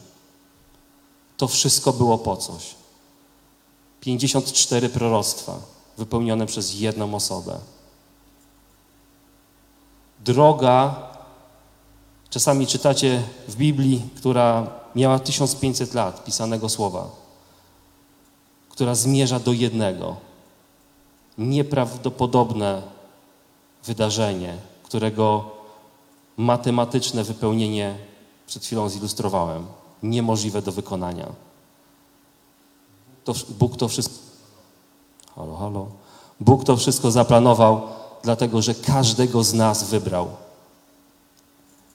To wszystko było po coś. 54 proroctwa wypełnione przez jedną osobę. Droga Czasami czytacie w Biblii, która miała 1500 lat pisanego słowa, która zmierza do jednego. Nieprawdopodobne wydarzenie, którego matematyczne wypełnienie przed chwilą zilustrowałem. Niemożliwe do wykonania. To, Bóg to wszystko. Halo, halo. Bóg to wszystko zaplanował, dlatego że każdego z nas wybrał.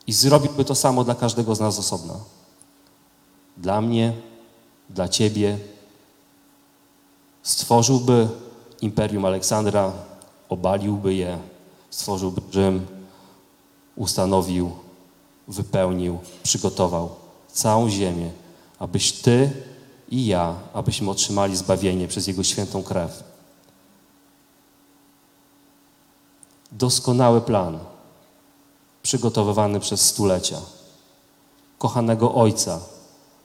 I zrobiłby to samo dla każdego z nas osobna. Dla mnie, dla Ciebie. Stworzyłby imperium Aleksandra, obaliłby je, stworzyłby Rzym, ustanowił, wypełnił, przygotował całą ziemię, abyś Ty i ja, abyśmy otrzymali zbawienie przez Jego świętą krew. Doskonały plan przygotowywany przez stulecia. Kochanego Ojca,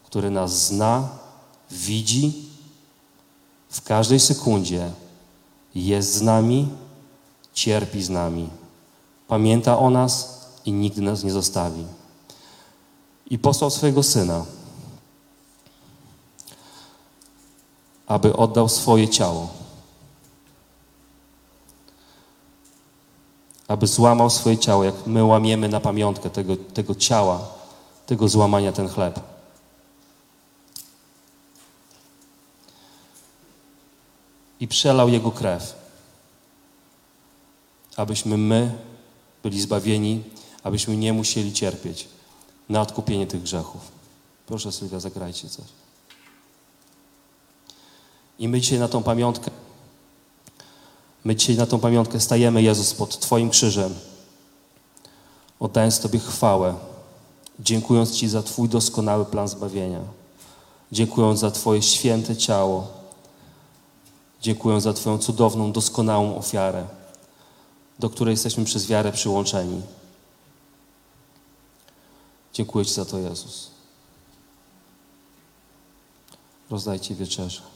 który nas zna, widzi w każdej sekundzie, jest z nami, cierpi z nami, pamięta o nas i nigdy nas nie zostawi. I posłał swojego Syna, aby oddał swoje ciało, aby złamał swoje ciało, jak my łamiemy na pamiątkę tego, tego ciała, tego złamania ten chleb. I przelał Jego krew, abyśmy my byli zbawieni, abyśmy nie musieli cierpieć na odkupienie tych grzechów. Proszę Sylwia, zagrajcie coś. I my dzisiaj na tą pamiątkę My dzisiaj na tą pamiątkę stajemy, Jezus, pod Twoim krzyżem, oddając Tobie chwałę, dziękując Ci za Twój doskonały plan zbawienia, dziękując za Twoje święte ciało, dziękując za Twoją cudowną, doskonałą ofiarę, do której jesteśmy przez wiarę przyłączeni. Dziękuję Ci za to, Jezus. Rozdajcie wieczerze.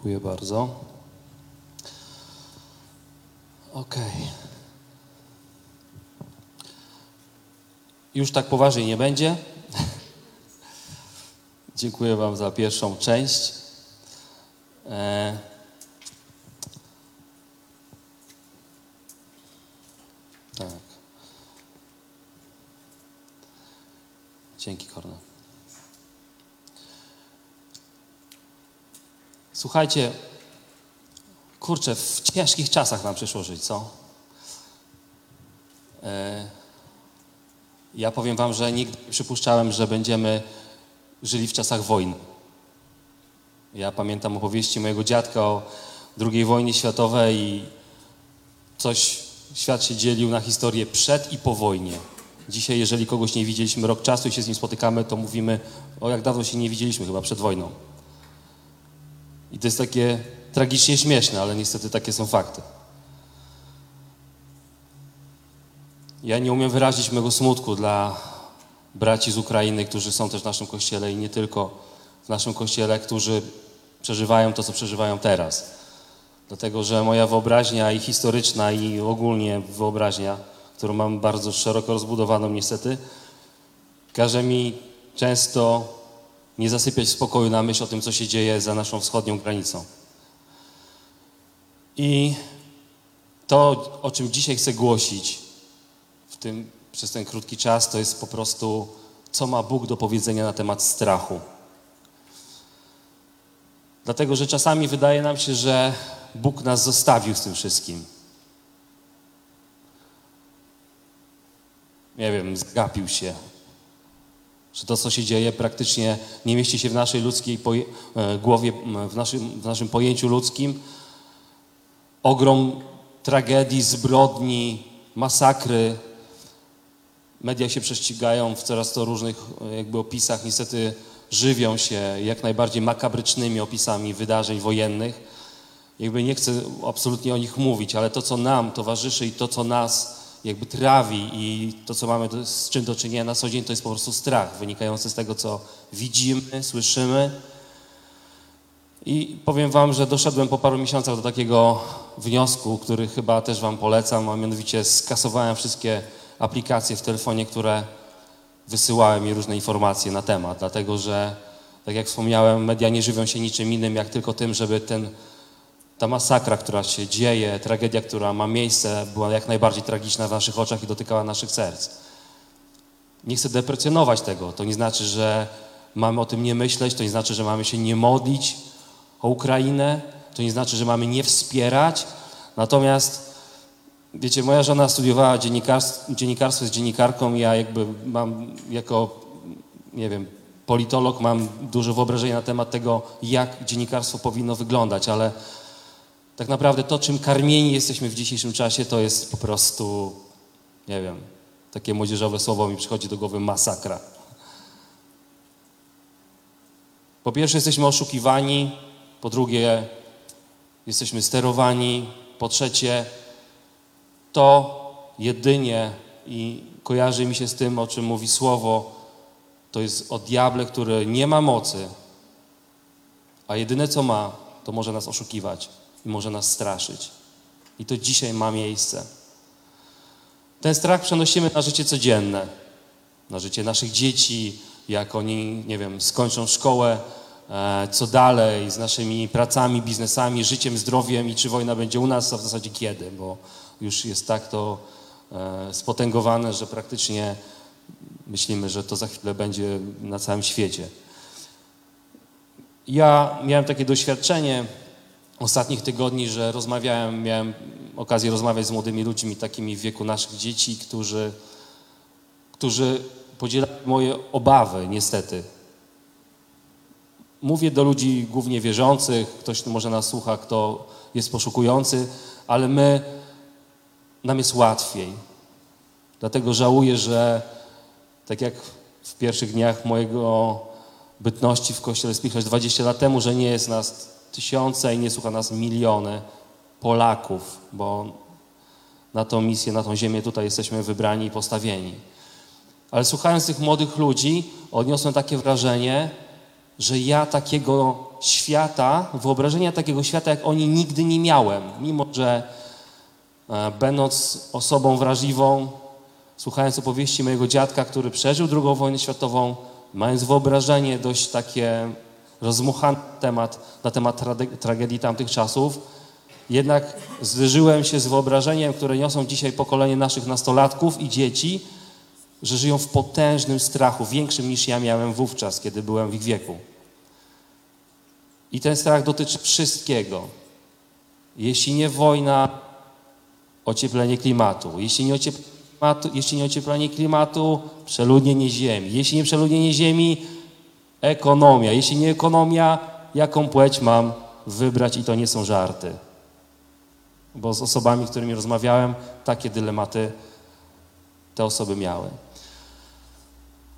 Dziękuję bardzo. Okej. Już tak poważnie nie będzie. Dziękuję Wam za pierwszą część. E... Tak. Dzięki, Kornel. Słuchajcie, kurczę, w ciężkich czasach nam przyszło żyć, co? E, ja powiem wam, że nigdy nie przypuszczałem, że będziemy żyli w czasach wojny. Ja pamiętam opowieści mojego dziadka o II wojnie światowej i coś, świat się dzielił na historię przed i po wojnie. Dzisiaj, jeżeli kogoś nie widzieliśmy rok czasu i się z nim spotykamy, to mówimy, o jak dawno się nie widzieliśmy, chyba przed wojną. I to jest takie tragicznie śmieszne, ale niestety takie są fakty. Ja nie umiem wyrazić mego smutku dla braci z Ukrainy, którzy są też w naszym kościele i nie tylko w naszym kościele, którzy przeżywają to, co przeżywają teraz. Dlatego, że moja wyobraźnia i historyczna, i ogólnie wyobraźnia, którą mam bardzo szeroko rozbudowaną niestety, każe mi często nie zasypiać spokoju na myśl o tym, co się dzieje za naszą wschodnią granicą. I to, o czym dzisiaj chcę głosić w tym, przez ten krótki czas, to jest po prostu, co ma Bóg do powiedzenia na temat strachu. Dlatego, że czasami wydaje nam się, że Bóg nas zostawił z tym wszystkim. Nie wiem, zgapił się, że to, co się dzieje, praktycznie nie mieści się w naszej ludzkiej e, głowie, w naszym, w naszym pojęciu ludzkim. Ogrom tragedii, zbrodni, masakry. Media się prześcigają w coraz to różnych e, jakby opisach. Niestety żywią się jak najbardziej makabrycznymi opisami wydarzeń wojennych. Jakby nie chcę absolutnie o nich mówić, ale to, co nam towarzyszy i to, co nas jakby trawi i to, co mamy z czym do czynienia na co dzień, to jest po prostu strach wynikający z tego, co widzimy, słyszymy. I powiem Wam, że doszedłem po paru miesiącach do takiego wniosku, który chyba też Wam polecam, a mianowicie skasowałem wszystkie aplikacje w telefonie, które wysyłały mi różne informacje na temat, dlatego że, tak jak wspomniałem, media nie żywią się niczym innym, jak tylko tym, żeby ten ta masakra, która się dzieje, tragedia, która ma miejsce, była jak najbardziej tragiczna w naszych oczach i dotykała naszych serc. Nie chcę deprecjonować tego. To nie znaczy, że mamy o tym nie myśleć, to nie znaczy, że mamy się nie modlić o Ukrainę, to nie znaczy, że mamy nie wspierać. Natomiast Wiecie, moja żona studiowała dziennikarstwo, dziennikarstwo dziennikarką. Ja jakby mam jako, nie wiem, politolog mam duże wyobrażenie na temat tego, jak dziennikarstwo powinno wyglądać, ale tak naprawdę to, czym karmieni jesteśmy w dzisiejszym czasie, to jest po prostu, nie wiem, takie młodzieżowe słowo mi przychodzi do głowy masakra. Po pierwsze, jesteśmy oszukiwani, po drugie, jesteśmy sterowani, po trzecie, to jedynie i kojarzy mi się z tym, o czym mówi słowo, to jest o diable, który nie ma mocy, a jedyne co ma, to może nas oszukiwać i może nas straszyć. I to dzisiaj ma miejsce. Ten strach przenosimy na życie codzienne, na życie naszych dzieci, jak oni, nie wiem, skończą szkołę, e, co dalej z naszymi pracami, biznesami, życiem, zdrowiem i czy wojna będzie u nas, a w zasadzie kiedy, bo już jest tak to e, spotęgowane, że praktycznie myślimy, że to za chwilę będzie na całym świecie. Ja miałem takie doświadczenie ostatnich tygodni, że rozmawiałem, miałem okazję rozmawiać z młodymi ludźmi, takimi w wieku naszych dzieci, którzy, którzy podzielają moje obawy, niestety. Mówię do ludzi głównie wierzących, ktoś może nas słucha, kto jest poszukujący, ale my, nam jest łatwiej. Dlatego żałuję, że tak jak w pierwszych dniach mojego bytności w Kościele Spichlerz 20 lat temu, że nie jest nas tysiące i nie słucha nas miliony Polaków, bo na tą misję, na tą ziemię tutaj jesteśmy wybrani i postawieni. Ale słuchając tych młodych ludzi, odniosłem takie wrażenie, że ja takiego świata, wyobrażenia takiego świata, jak oni nigdy nie miałem. Mimo, że e, będąc osobą wrażliwą, słuchając opowieści mojego dziadka, który przeżył II wojnę światową, mając wyobrażenie dość takie rozmuchany temat, na temat trage- tragedii tamtych czasów, jednak zderzyłem się z wyobrażeniem, które niosą dzisiaj pokolenie naszych nastolatków i dzieci, że żyją w potężnym strachu, większym niż ja miałem wówczas, kiedy byłem w ich wieku. I ten strach dotyczy wszystkiego. Jeśli nie wojna, ocieplenie klimatu. Jeśli nie ocieplenie klimatu, jeśli nie ocieplenie klimatu przeludnienie ziemi. Jeśli nie przeludnienie ziemi, ekonomia. Jeśli nie ekonomia, jaką płeć mam wybrać i to nie są żarty. Bo z osobami, z którymi rozmawiałem, takie dylematy te osoby miały.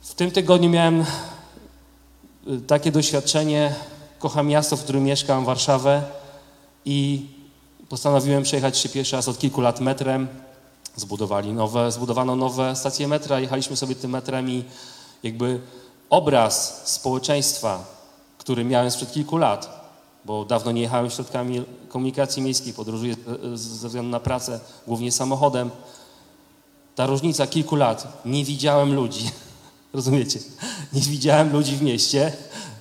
W tym tygodniu miałem y, takie doświadczenie. Kocham miasto, w którym mieszkam, Warszawę i postanowiłem przejechać się pierwszy raz od kilku lat metrem. Zbudowali nowe, zbudowano nowe stacje metra, jechaliśmy sobie tym metrem i jakby obraz społeczeństwa, który miałem sprzed kilku lat, bo dawno nie jechałem środkami komunikacji miejskiej, podróżuję ze względu na pracę głównie samochodem. Ta różnica kilku lat, nie widziałem ludzi, rozumiecie? Nie widziałem ludzi w mieście,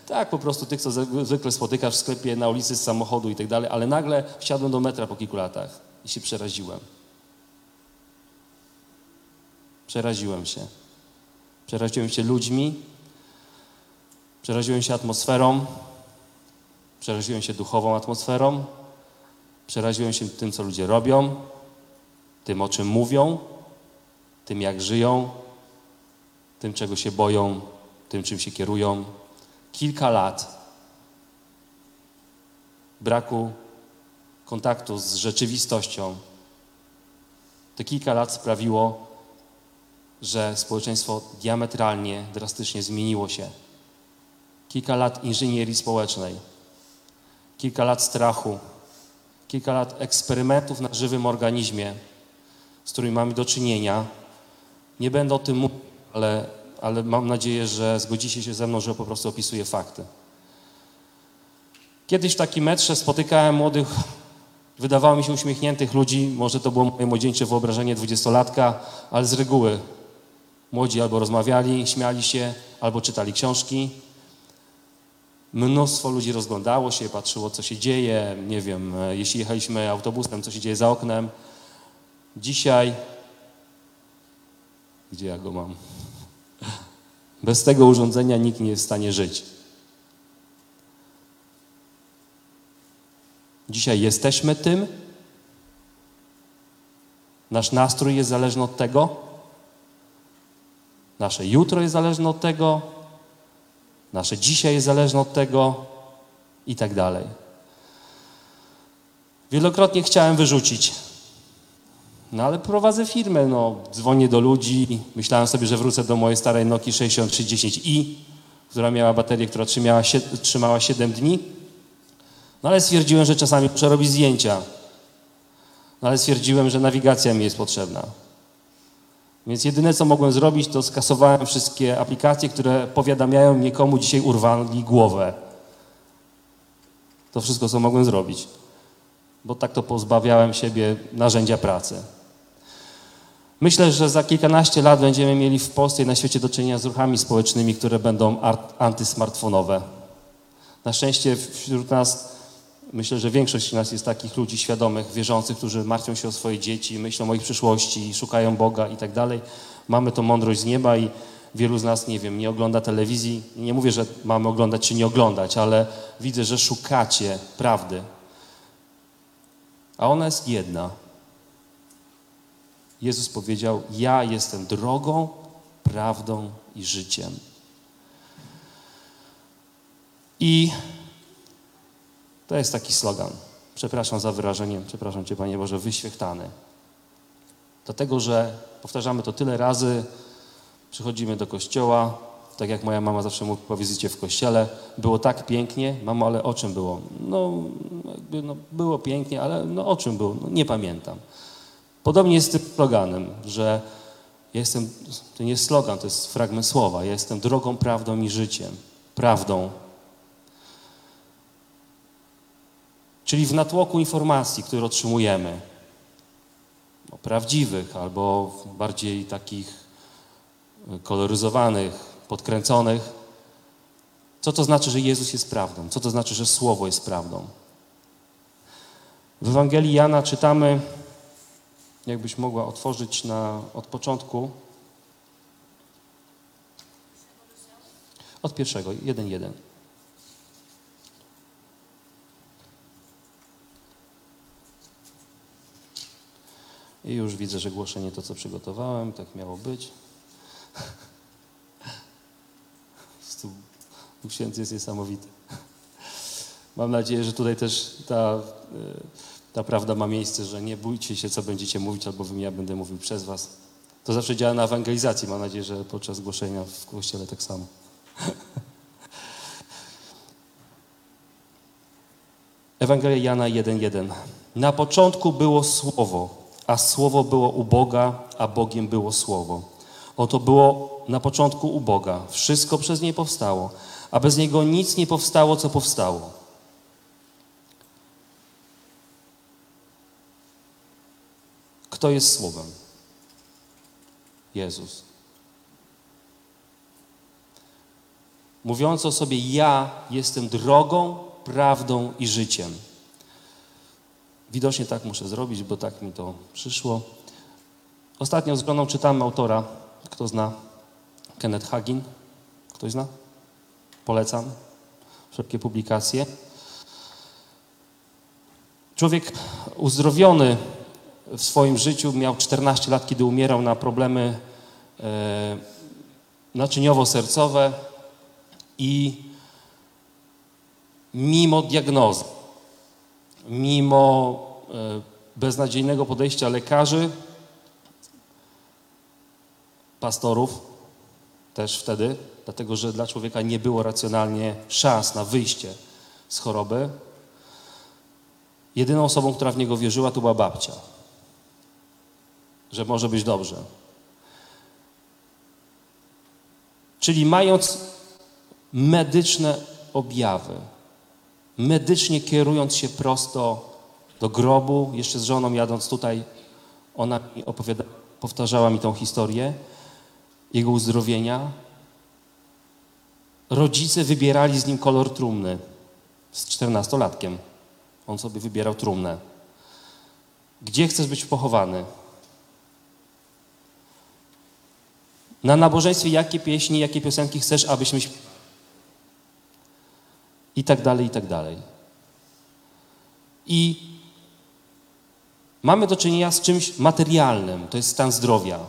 tak po prostu tych, co zwykle spotykasz w sklepie, na ulicy z samochodu i tak dalej, ale nagle wsiadłem do metra po kilku latach i się przeraziłem. Przeraziłem się. Przeraziłem się ludźmi, przeraziłem się atmosferą, przeraziłem się duchową atmosferą, przeraziłem się tym, co ludzie robią, tym, o czym mówią, tym, jak żyją, tym, czego się boją, tym, czym się kierują. Kilka lat braku kontaktu z rzeczywistością, te kilka lat sprawiło, że społeczeństwo diametralnie, drastycznie zmieniło się. Kilka lat inżynierii społecznej, kilka lat strachu, kilka lat eksperymentów na żywym organizmie, z którymi mamy do czynienia. Nie będę o tym mówił, ale, ale mam nadzieję, że zgodzicie się ze mną, że po prostu opisuję fakty. Kiedyś w takim metrze spotykałem młodych, wydawało mi się uśmiechniętych ludzi, może to było moje młodzieńcze wyobrażenie dwudziestolatka, ale z reguły młodzi albo rozmawiali, śmiali się, albo czytali książki. Mnóstwo ludzi rozglądało się, patrzyło, co się dzieje. Nie wiem, e, jeśli jechaliśmy autobusem, co się dzieje za oknem. Dzisiaj, gdzie ja go mam? Bez tego urządzenia nikt nie jest w stanie żyć. Dzisiaj jesteśmy tym, Nasz nastrój jest zależny od tego, nasze jutro jest zależne od tego, nasze dzisiaj jest zależne od tego i tak dalej. Wielokrotnie chciałem wyrzucić. No ale prowadzę firmę, no, dzwonię do ludzi. Myślałem sobie, że wrócę do mojej starej Nokii 6310i, która miała baterię, która trzymała, trzymała 7 dni. No ale stwierdziłem, że czasami muszę robić zdjęcia. No ale stwierdziłem, że nawigacja mi jest potrzebna. Więc jedyne, co mogłem zrobić, to skasowałem wszystkie aplikacje, które powiadamiają mnie, komu dzisiaj urwali głowę. To wszystko, co mogłem zrobić. Bo tak to pozbawiałem siebie narzędzia pracy. Myślę, że za kilkanaście lat będziemy mieli w Polsce i na świecie do czynienia z ruchami społecznymi, które będą art- antysmartfonowe. Na szczęście wśród nas, myślę, że większość z nas jest takich ludzi świadomych, wierzących, którzy martwią się o swoje dzieci, myślą o ich przyszłości, szukają Boga i tak dalej. Mamy tą mądrość z nieba i wielu z nas, nie wiem, nie ogląda telewizji. Nie mówię, że mamy oglądać czy nie oglądać, ale widzę, że szukacie prawdy. A ona jest jedna. Jezus powiedział: Ja jestem drogą, prawdą i życiem. I to jest taki slogan. Przepraszam za wyrażenie, przepraszam Cię, Panie Boże, wyświechtany. Dlatego, że powtarzamy to tyle razy, przychodzimy do kościoła, tak jak moja mama zawsze mówi po wizycie w kościele, było tak pięknie, mamo, ale o czym było? No, jakby, no było pięknie, ale no, o czym było? No, nie pamiętam. Podobnie jest z tym sloganem, że jestem, to nie jest slogan, to jest fragment słowa, ja jestem drogą, prawdą i życiem. Prawdą. Czyli w natłoku informacji, które otrzymujemy, no, prawdziwych albo bardziej takich y, koloryzowanych, podkręconych, co to znaczy, że Jezus jest prawdą? Co to znaczy, że Słowo jest prawdą? W Ewangelii Jana czytamy, jakbyś mogła otworzyć na, od początku, od pierwszego, jeden, jeden. I już widzę, że głoszenie to, co przygotowałem, tak miało być. Święty jest niesamowity. Mam nadzieję, że tutaj też ta, y, ta prawda ma miejsce, że nie bójcie się, co będziecie mówić, albowiem ja będę mówił przez was. To zawsze działa na ewangelizacji. Mam nadzieję, że podczas głoszenia w kościele tak samo. Ewangelia Jana 1:1. Na początku było słowo, a słowo było u Boga, a Bogiem było słowo. Oto było na początku u Boga. Wszystko przez nie powstało, a bez niego nic nie powstało, co powstało. Kto jest słowem? Jezus. Mówiąc o sobie, ja jestem drogą, prawdą i życiem. Widocznie tak muszę zrobić, bo tak mi to przyszło. Ostatnią zgroną czytamy autora, kto zna? Kenneth Hagin. Ktoś zna? Polecam. Szybkie publikacje. Człowiek uzdrowiony w swoim życiu miał 14 lat, kiedy umierał na problemy e, naczyniowo-sercowe i mimo diagnozy, mimo e, beznadziejnego podejścia lekarzy, pastorów też wtedy, dlatego że dla człowieka nie było racjonalnie szans na wyjście z choroby. Jedyną osobą, która w niego wierzyła, to była babcia, że może być dobrze. Czyli mając medyczne objawy, medycznie kierując się prosto do grobu, jeszcze z żoną jadąc tutaj, ona mi opowiada, powtarzała mi tą historię jego uzdrowienia. Rodzice wybierali z nim kolor trumny z czternastolatkiem. On sobie wybierał trumnę. Gdzie chcesz być pochowany? Na nabożeństwie jakie pieśni, jakie piosenki chcesz, abyśmy i tak dalej, i tak dalej. I Mamy do czynienia z czymś materialnym, to jest stan zdrowia.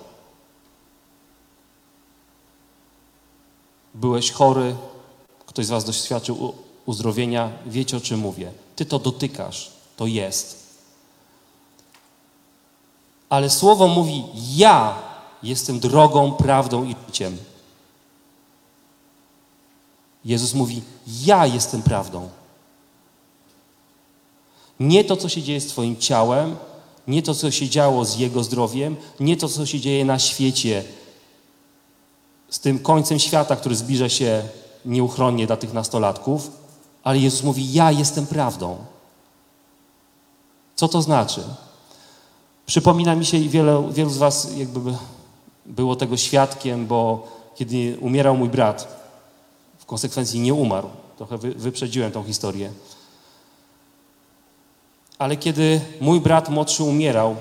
Byłeś chory, ktoś z Was doświadczył uzdrowienia, wiecie o czym mówię. Ty to dotykasz, to jest. Ale słowo mówi: Ja jestem drogą, prawdą i życiem. Jezus mówi: Ja jestem prawdą. Nie to, co się dzieje z Twoim ciałem, nie to, co się działo z Jego zdrowiem, nie to, co się dzieje na świecie, z tym końcem świata, który zbliża się nieuchronnie dla tych nastolatków, ale Jezus mówi: Ja jestem prawdą. Co to znaczy? Przypomina mi się i wielu z Was jakby było tego świadkiem, bo kiedy umierał mój brat, w konsekwencji nie umarł. Trochę wy, wyprzedziłem tą historię. Ale kiedy mój brat młodszy umierał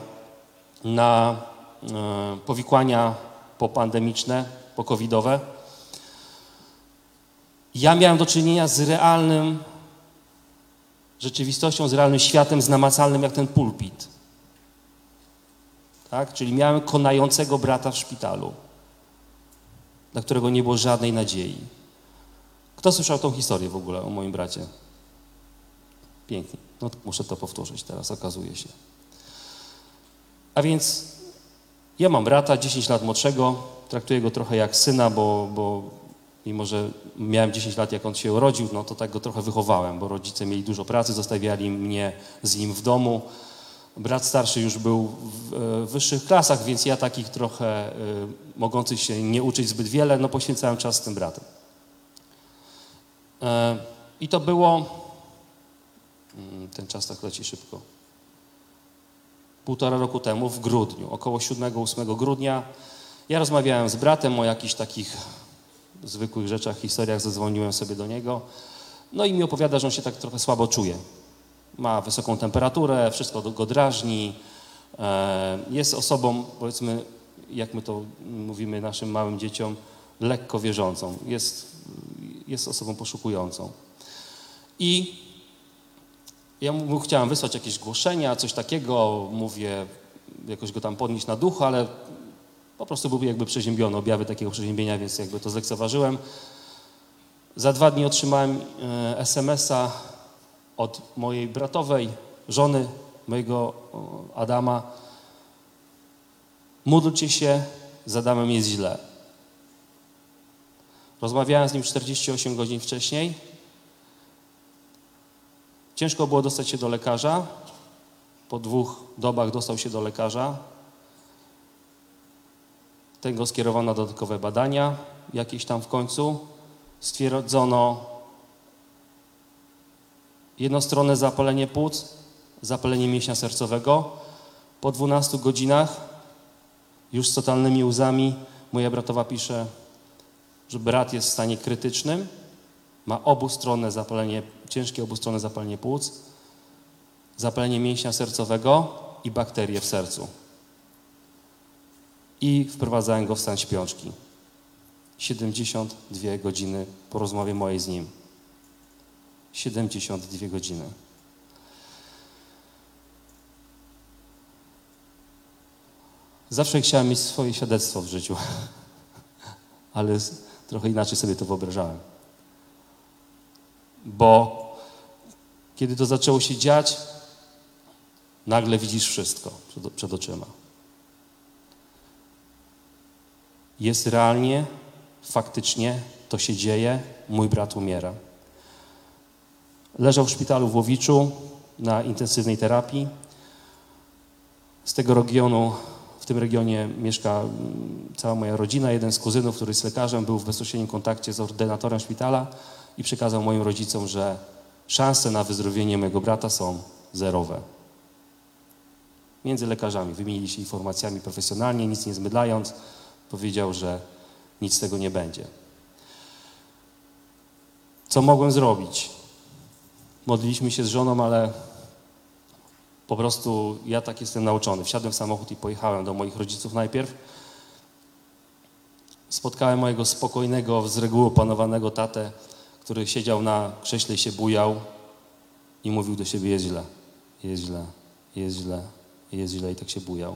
na e, powikłania popandemiczne, pokowidowe, ja miałem do czynienia z realnym rzeczywistością, z realnym światem, z namacalnym jak ten pulpit. Tak? Czyli miałem konającego brata w szpitalu, dla którego nie było żadnej nadziei. Kto słyszał tą historię w ogóle o moim bracie? Pięknie. No muszę to powtórzyć teraz, okazuje się. A więc ja mam brata 10 lat młodszego, traktuję go trochę jak syna, bo, bo mimo, że miałem 10 lat, jak on się urodził, no to tak go trochę wychowałem, bo rodzice mieli dużo pracy, zostawiali mnie z nim w domu. Brat starszy już był w e, wyższych klasach, więc ja takich trochę e, mogących się nie uczyć zbyt wiele, no poświęcałem czas z tym bratem. E, I to było, mm, ten czas tak leci szybko, półtora roku temu, w grudniu, około 7-8 grudnia. Ja rozmawiałem z bratem o jakichś takich zwykłych rzeczach, historiach, zadzwoniłem sobie do niego. No i mi opowiada, że on się tak trochę słabo czuje. Ma wysoką temperaturę, wszystko go drażni. E, Jest osobą, powiedzmy, jak my to mówimy naszym małym dzieciom, lekko wierzącą. Jest, jest osobą poszukującą. I ja mu chciałem wysłać jakieś głoszenia, coś takiego, mówię, jakoś go tam podnieść na duchu, ale po prostu był jakby przeziębiony, objawy takiego przeziębienia, więc jakby to zlekceważyłem. Za dwa dni otrzymałem e, SMS-a od mojej bratowej, żony mojego Adama. Módlcie się, z Adamem jest źle. Rozmawiałem z nim 48 godzin wcześniej. Ciężko było dostać się do lekarza. Po dwóch dobach dostał się do lekarza. Ten go skierowano dodatkowe badania. Jakieś tam w końcu stwierdzono jednostronne zapalenie płuc, zapalenie mięśnia sercowego. Po 12 godzinach, już z totalnymi łzami, moja bratowa pisze, że brat jest w stanie krytycznym, ma obustronne zapalenie, ciężkie obustronne zapalenie płuc, zapalenie mięśnia sercowego i bakterie w sercu. I wprowadzałem go w stan śpiączki. 72 godziny po rozmowie mojej z nim. 72 godziny. Zawsze chciałem mieć swoje świadectwo w życiu, ale trochę inaczej sobie to wyobrażałem. Bo kiedy to zaczęło się dziać, nagle widzisz wszystko przed, przed oczyma. Jest realnie, faktycznie, to się dzieje, mój brat umiera. Leżał w szpitalu w Łowiczu na intensywnej terapii. Z tego regionu, tym regionie mieszka mm, cała moja rodzina. Jeden z kuzynów, który jest lekarzem, był w bezpośrednim kontakcie z ordynatorem szpitala i przekazał moim rodzicom, że szanse na wyzdrowienie mojego brata są zerowe. Między lekarzami wymienili się informacjami profesjonalnie, nic nie zmydlając, powiedział, że nic z tego nie będzie. Co mogłem zrobić? Modliliśmy się z żoną, ale po prostu ja tak jestem nauczony. Wsiadłem w samochód i pojechałem do moich rodziców najpierw. Spotkałem mojego spokojnego, z reguły opanowanego tatę, który siedział na krześle i się bujał i mówił do siebie, jest źle, jest źle, jest źle, jest źle i tak się bujał.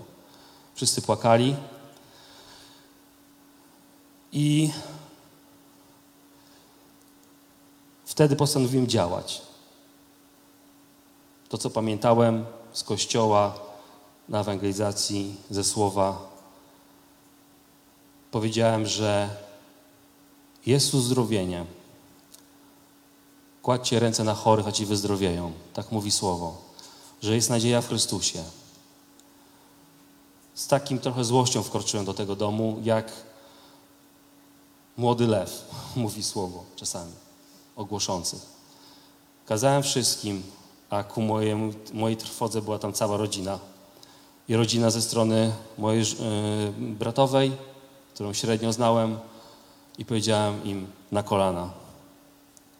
Wszyscy płakali. I wtedy postanowiłem działać. To, co pamiętałem z kościoła, na ewangelizacji, ze słowa, powiedziałem, że jest uzdrowienie. Kładźcie ręce na chorych, a ci wyzdrowieją. Tak mówi słowo. Że jest nadzieja w Chrystusie. Z takim trochę złością wkroczyłem do tego domu, jak młody lew, mówi słowo czasami, ogłoszący. Kazałem wszystkim, a ku mojemu, mojej trwodze była tam cała rodzina. I rodzina ze strony mojej yy, bratowej, którą średnio znałem, i powiedziałem im na kolana: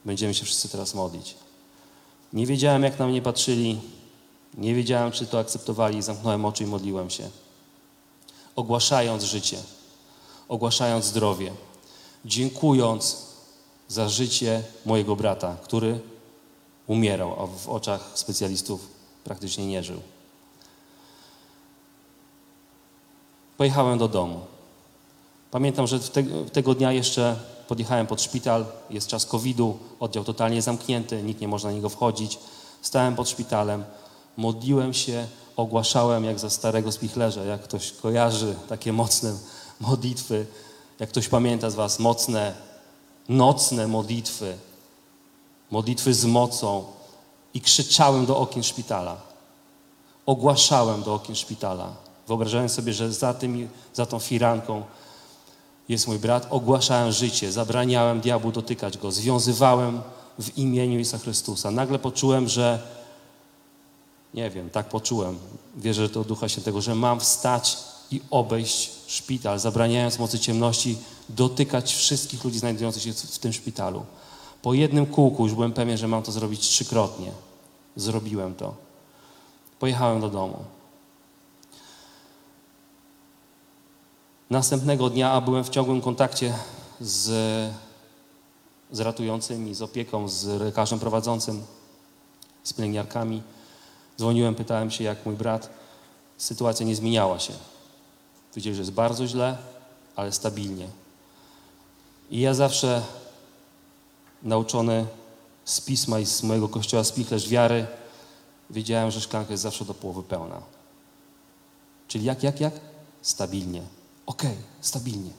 Będziemy się wszyscy teraz modlić. Nie wiedziałem, jak na mnie patrzyli, nie wiedziałem, czy to akceptowali. Zamknąłem oczy i modliłem się. Ogłaszając życie, ogłaszając zdrowie, dziękując za życie mojego brata, który umierał, a w oczach specjalistów praktycznie nie żył. Pojechałem do domu. Pamiętam, że te, tego dnia jeszcze podjechałem pod szpital, jest czas COVID-u, oddział totalnie zamknięty, nikt nie może na niego wchodzić. Stałem pod szpitalem, modliłem się, ogłaszałem jak za starego spichlerza, jak ktoś kojarzy takie mocne modlitwy, jak ktoś pamięta z Was mocne, nocne modlitwy, modlitwy z mocą i krzyczałem do okien szpitala. Ogłaszałem do okien szpitala. Wyobrażałem sobie, że za, tym, za tą firanką jest mój brat. Ogłaszałem życie, zabraniałem diabłu dotykać go, związywałem w imieniu Jezusa Chrystusa. Nagle poczułem, że nie wiem, tak poczułem, wierzę do Ducha Świętego, że mam wstać i obejść szpital, zabraniając mocy ciemności dotykać wszystkich ludzi znajdujących się w tym szpitalu. Po jednym kółku już byłem pewien, że mam to zrobić trzykrotnie. Zrobiłem to. Pojechałem do domu. Następnego dnia byłem w ciągłym kontakcie z, z ratującymi, z opieką, z lekarzem prowadzącym, z pielęgniarkami. Dzwoniłem, pytałem się, jak mój brat. Sytuacja nie zmieniała się. Powiedzieli, że jest bardzo źle, ale stabilnie. I ja zawsze nauczony z pisma i z mojego kościoła spichlerz wiary, wiedziałem, że szklanka jest zawsze do połowy pełna. Czyli jak, jak, jak? Stabilnie. Okej, stabilnie.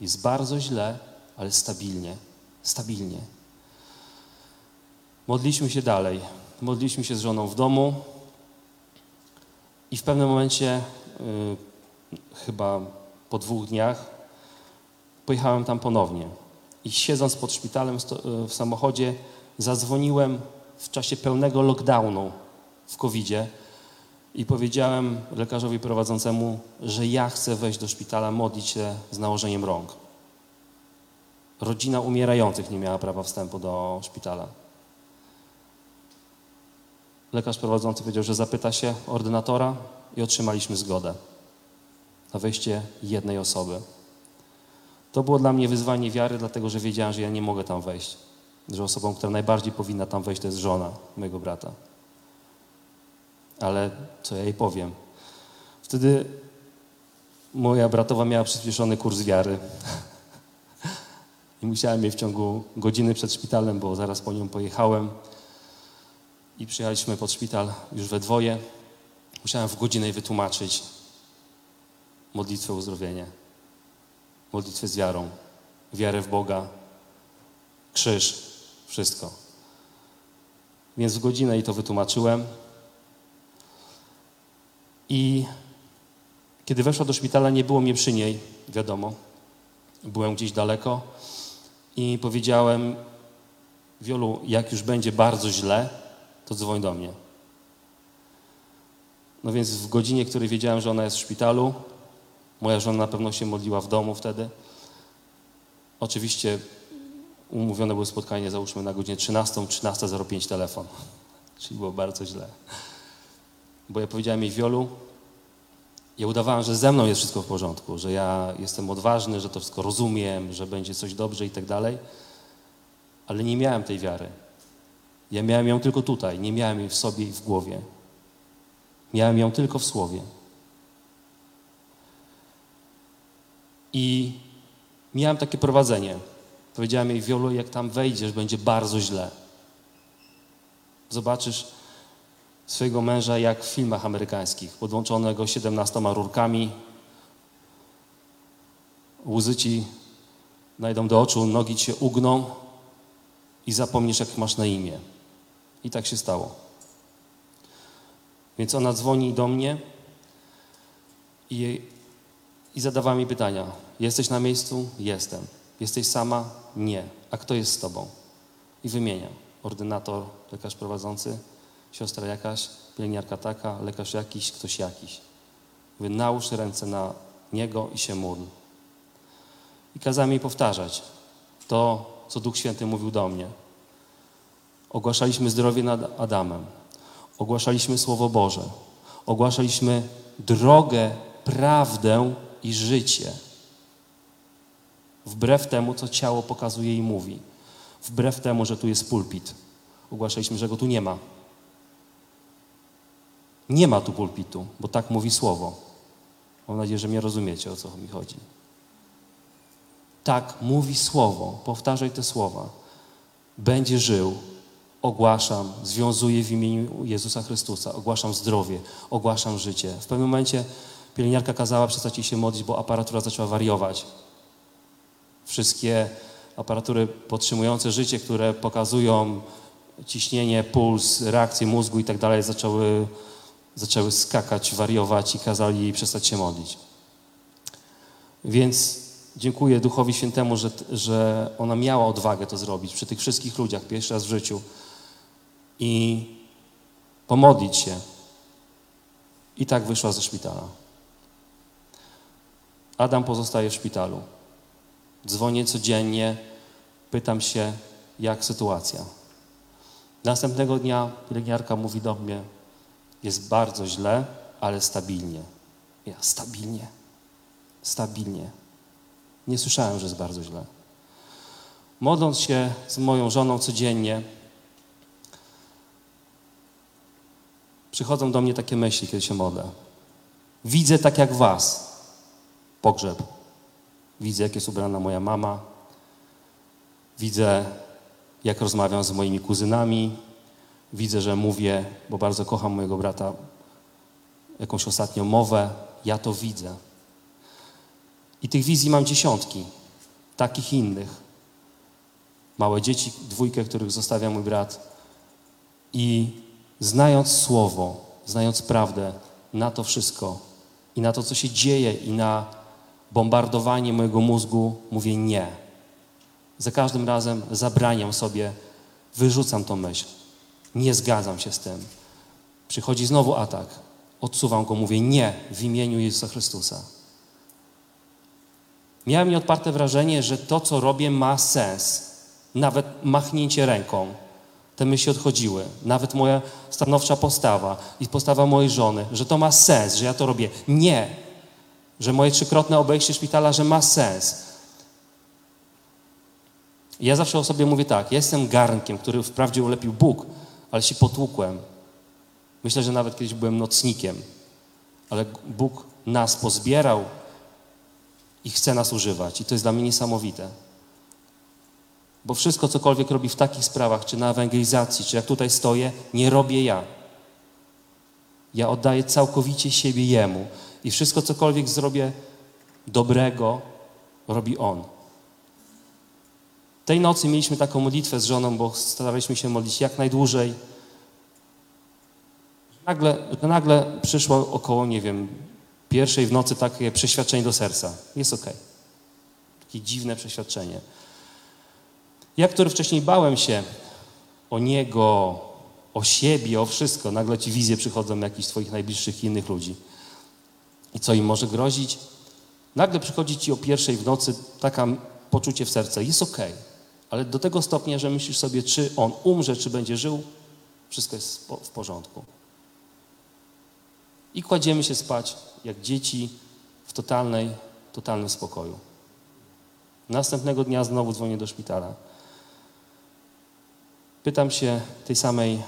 Jest bardzo źle, ale stabilnie. Stabilnie. Modliśmy się dalej. Modliśmy się z żoną w domu i w pewnym momencie, y, chyba po dwóch dniach, pojechałem tam ponownie. I siedząc pod szpitalem y, w samochodzie, zadzwoniłem w czasie pełnego lockdownu w COVID-zie i powiedziałem lekarzowi prowadzącemu, że ja chcę wejść do szpitala, modlić się z nałożeniem rąk. Rodzina umierających nie miała prawa wstępu do szpitala. Lekarz prowadzący powiedział, że zapyta się ordynatora i otrzymaliśmy zgodę na wejście jednej osoby. To było dla mnie wyzwanie wiary, dlatego że wiedziałem, że ja nie mogę tam wejść. Że osobą, która najbardziej powinna tam wejść, to jest żona mojego brata. Ale co ja jej powiem? Wtedy moja bratowa miała przyspieszony kurs wiary. I musiałem jej w ciągu godziny przed szpitalem, bo zaraz po nią pojechałem. I przyjechaliśmy pod szpital już we dwoje. Musiałem w godzinę wytłumaczyć modlitwę o uzdrowienie. Modlitwę z wiarą. Wiarę w Boga. Krzyż. Wszystko. Więc w godzinę jej to wytłumaczyłem. I kiedy weszła do szpitala, nie było mnie przy niej, wiadomo. Byłem gdzieś daleko i powiedziałem, Wiolu, jak już będzie bardzo źle, to dzwoń do mnie. No więc w godzinie, której wiedziałem, że ona jest w szpitalu, moja żona na pewno się modliła w domu wtedy. Oczywiście umówione było spotkanie, załóżmy na godzinę 13, 13.05 telefon. Czyli było bardzo źle. Bo ja powiedziałem jej, Wiolu, ja udawałem, że ze mną jest wszystko w porządku, że ja jestem odważny, że to wszystko rozumiem, że będzie coś dobrze i tak dalej, ale nie miałem tej wiary. Ja miałem ją tylko tutaj, nie miałem jej w sobie i w głowie. Miałem ją tylko w słowie. I miałem takie prowadzenie. Powiedziałem jej, Wiolu, jak tam wejdziesz, będzie bardzo źle. Zobaczysz swojego męża jak w filmach amerykańskich, podłączonego 17 rurkami. Łzy ci najdą do oczu, nogi ci się ugną i zapomnisz, jak masz na imię. I tak się stało. Więc ona dzwoni do mnie i, i zadawała mi pytania. Jesteś na miejscu? Jestem. Jesteś sama? Nie. A kto jest z tobą? I wymieniam. Ordynator, lekarz prowadzący, siostra jakaś, pielęgniarka taka, lekarz jakiś, ktoś jakiś. Mówię, nałóż ręce na niego i się módl. I kazałem jej powtarzać to, co Duch Święty mówił do mnie. Ogłaszaliśmy zdrowie nad Adamem. Ogłaszaliśmy Słowo Boże. Ogłaszaliśmy drogę, prawdę i życie. Wbrew temu, co ciało pokazuje i mówi. Wbrew temu, że tu jest pulpit. Ogłaszaliśmy, że go tu nie ma. Nie ma tu pulpitu, bo tak mówi Słowo. Mam nadzieję, że mnie rozumiecie, o co mi chodzi. Tak mówi Słowo. Powtarzaj te słowa. Będzie żył. Ogłaszam, związuję w imieniu Jezusa Chrystusa. Ogłaszam zdrowie, ogłaszam życie. W pewnym momencie pielęgniarka kazała przestać jej się modlić, bo aparatura zaczęła wariować. Wszystkie aparatury podtrzymujące życie, które pokazują ciśnienie, puls, reakcję mózgu i tak dalej, zaczęły, skakać, wariować i kazali jej przestać się modlić. Więc dziękuję Duchowi Świętemu, że, że ona miała odwagę to zrobić przy tych wszystkich ludziach pierwszy raz w życiu i pomodlić się. I tak wyszła ze szpitala. Adam pozostaje w szpitalu. Dzwonię codziennie, pytam się, jak sytuacja. Następnego dnia pielęgniarka mówi do mnie, jest bardzo źle, ale stabilnie. Ja, stabilnie? Stabilnie. Nie słyszałem, że jest bardzo źle. Modląc się z moją żoną codziennie, przychodzą do mnie takie myśli, kiedy się modlę. Widzę tak jak was pogrzeb. Widzę, jak jest ubrana moja mama. Widzę, jak rozmawiam z moimi kuzynami. Widzę, że mówię, bo bardzo kocham mojego brata, jakąś ostatnią mowę. Ja to widzę. I tych wizji mam dziesiątki, takich innych. Małe dzieci, dwójkę, których zostawia mój brat. I znając Słowo, znając prawdę na to wszystko i na to, co się dzieje, i na bombardowanie mojego mózgu, mówię nie. Za każdym razem zabraniam sobie, wyrzucam tą myśl. Nie zgadzam się z tym. Przychodzi znowu atak. Odsuwam go, mówię nie w imieniu Jezusa Chrystusa. Miałem nieodparte wrażenie, że to, co robię, ma sens. Nawet machnięcie ręką. Te myśli odchodziły. Nawet moja stanowcza postawa i postawa mojej żony, że to ma sens, że ja to robię. Nie. Że moje trzykrotne obejście szpitala, że ma sens. Ja zawsze o sobie mówię tak, ja jestem garnkiem, który wprawdzie ulepił Bóg, ale się potłukłem. Myślę, że nawet kiedyś byłem nocnikiem, ale Bóg nas pozbierał i chce nas używać. I to jest dla mnie niesamowite. Bo wszystko, cokolwiek robi w takich sprawach, czy na ewangelizacji, czy jak tutaj stoję, nie robię ja. Ja oddaję całkowicie siebie Jemu. I wszystko, cokolwiek zrobię dobrego, robi On. Tej nocy mieliśmy taką modlitwę z żoną, bo staraliśmy się modlić jak najdłużej. Nagle, nagle przyszło około, nie wiem, pierwszej w nocy takie przeświadczenie do serca. Jest okej. Okay. Takie dziwne przeświadczenie. Ja, który wcześniej bałem się o Niego, o siebie, o wszystko, nagle ci wizje przychodzą jakichś swoich najbliższych innych ludzi. I co im może grozić? Nagle przychodzi ci o pierwszej w nocy taka poczucie w sercu. Jest. Okay. Ale do tego stopnia, że myślisz sobie, czy on umrze, czy będzie żył, wszystko jest w porządku. I kładziemy się spać, jak dzieci, w totalnej, totalnym spokoju. Następnego dnia znowu dzwonię do szpitala. Pytam się tej samej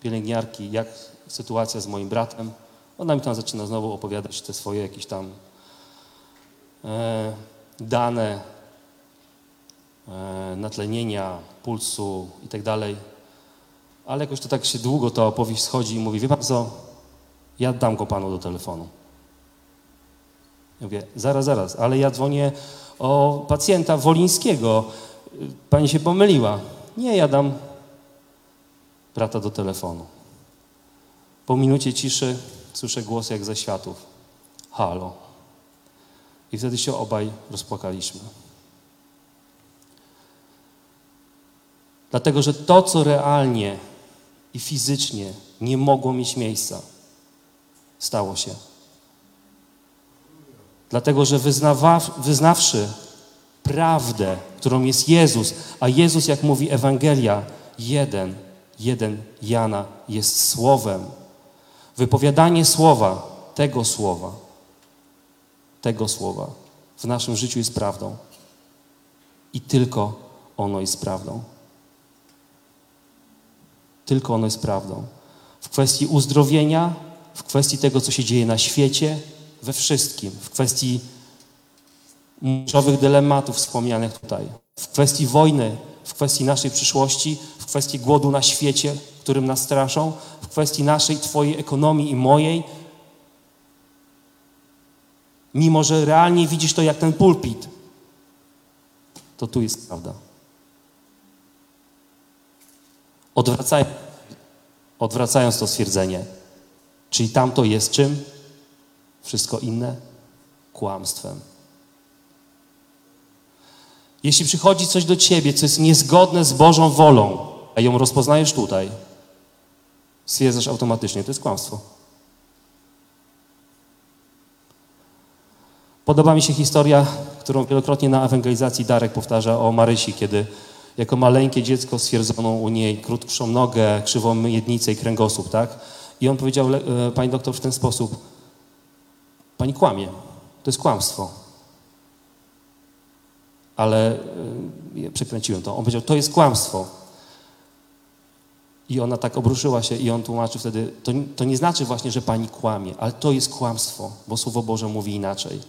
pielęgniarki, jak sytuacja z moim bratem. Ona mi tam zaczyna znowu opowiadać te swoje jakieś tam e, dane e, natlenienia, pulsu i tak dalej. Ale jakoś to tak się długo ta opowieść schodzi i mówi, wie pan co, ja dam go panu do telefonu. Ja mówię, zaraz, zaraz, ale ja dzwonię o pacjenta Wolińskiego. Pani się pomyliła. Nie, ja dam brata do telefonu. Po minucie ciszy słyszę głos jak ze światów. Halo. I wtedy się obaj rozpłakaliśmy. Dlatego, że to, co realnie i fizycznie nie mogło mieć miejsca, stało się. Dlatego, że wyznawa, wyznawszy prawdę, którą jest Jezus, a Jezus, jak mówi Ewangelia, jeden, jeden Jana jest Słowem. Wypowiadanie Słowa, tego Słowa, tego Słowa w naszym życiu jest prawdą. I tylko ono jest prawdą. Tylko ono jest prawdą. W kwestii uzdrowienia, w kwestii tego, co się dzieje na świecie, we wszystkim, w kwestii kluczowych dylematów wspomnianych tutaj, w kwestii wojny, w kwestii naszej przyszłości, w kwestii głodu na świecie, którym nas straszą, w kwestii naszej, Twojej ekonomii i mojej. Mimo, że realnie widzisz to jak ten pulpit, to tu jest prawda. Odwracaj, odwracając to stwierdzenie, czyli tamto jest czym? Wszystko inne kłamstwem. Jeśli przychodzi coś do ciebie, co jest niezgodne z Bożą wolą, a ją rozpoznajesz tutaj, stwierdzasz automatycznie, to jest kłamstwo. Podoba mi się historia, którą wielokrotnie na ewangelizacji Darek powtarza o Marysi, kiedy jako maleńkie dziecko stwierdzono u niej krótszą nogę, krzywą miednicę i kręgosłup, tak? I on powiedział, e, pani doktor, w ten sposób, pani kłamie, to jest kłamstwo. Ale ja przekręciłem to. On powiedział, to jest kłamstwo. I ona tak obruszyła się i on tłumaczył wtedy, to, to nie znaczy właśnie, że pani kłamie, ale to jest kłamstwo, bo Słowo Boże mówi inaczej.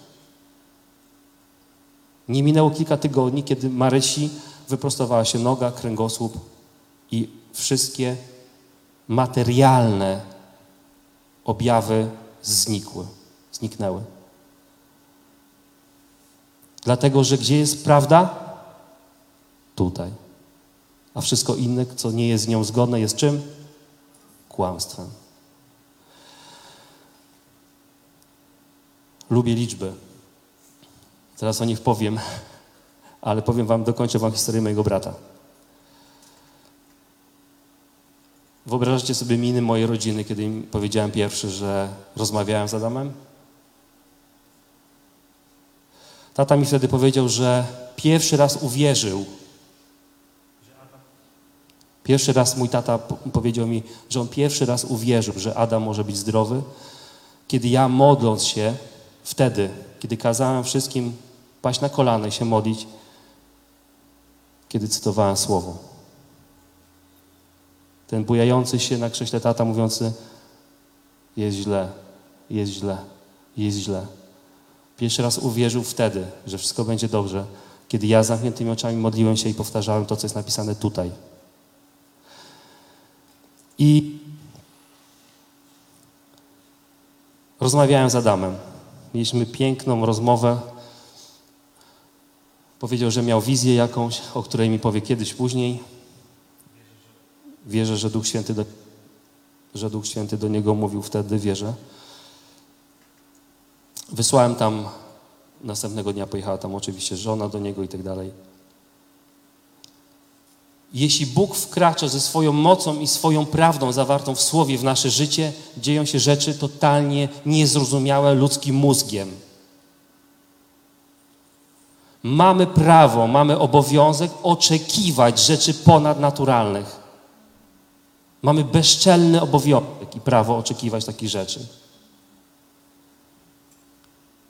Nie minęło kilka tygodni, kiedy Marysi wyprostowała się noga, kręgosłup i wszystkie materialne objawy znikły, zniknęły. Dlatego, że gdzie jest prawda? Tutaj. A wszystko inne, co nie jest z nią zgodne, jest czym? Kłamstwem. Lubię liczby. Teraz o nich powiem, ale powiem wam, dokończę wam historię mojego brata. Wyobrażacie sobie miny mojej rodziny, kiedy im powiedziałem pierwszy, że rozmawiałem z Adamem? Tata mi wtedy powiedział, że pierwszy raz uwierzył. Pierwszy raz mój tata po- powiedział mi, że on pierwszy raz uwierzył, że Adam może być zdrowy, kiedy ja modląc się, wtedy, kiedy kazałem wszystkim paść na kolana i się modlić, kiedy cytowałem słowo. Ten bujający się na krześle tata mówiący, jest źle, jest źle, jest źle. Pierwszy raz uwierzył wtedy, że wszystko będzie dobrze, kiedy ja z zamkniętymi oczami modliłem się i powtarzałem to, co jest napisane tutaj. I rozmawiałem z Adamem. Mieliśmy piękną rozmowę. Powiedział, że miał wizję jakąś, o której mi powie kiedyś później. Wierzę, że Duch Święty do, że Duch Święty do niego mówił wtedy, wierzę. Wysłałem tam, następnego dnia pojechała tam oczywiście żona do niego i tak dalej. Jeśli Bóg wkracza ze swoją mocą i swoją prawdą zawartą w Słowie w nasze życie, dzieją się rzeczy totalnie niezrozumiałe ludzkim mózgiem. Mamy prawo, mamy obowiązek oczekiwać rzeczy ponadnaturalnych. Mamy bezczelny obowiązek i prawo oczekiwać takich rzeczy.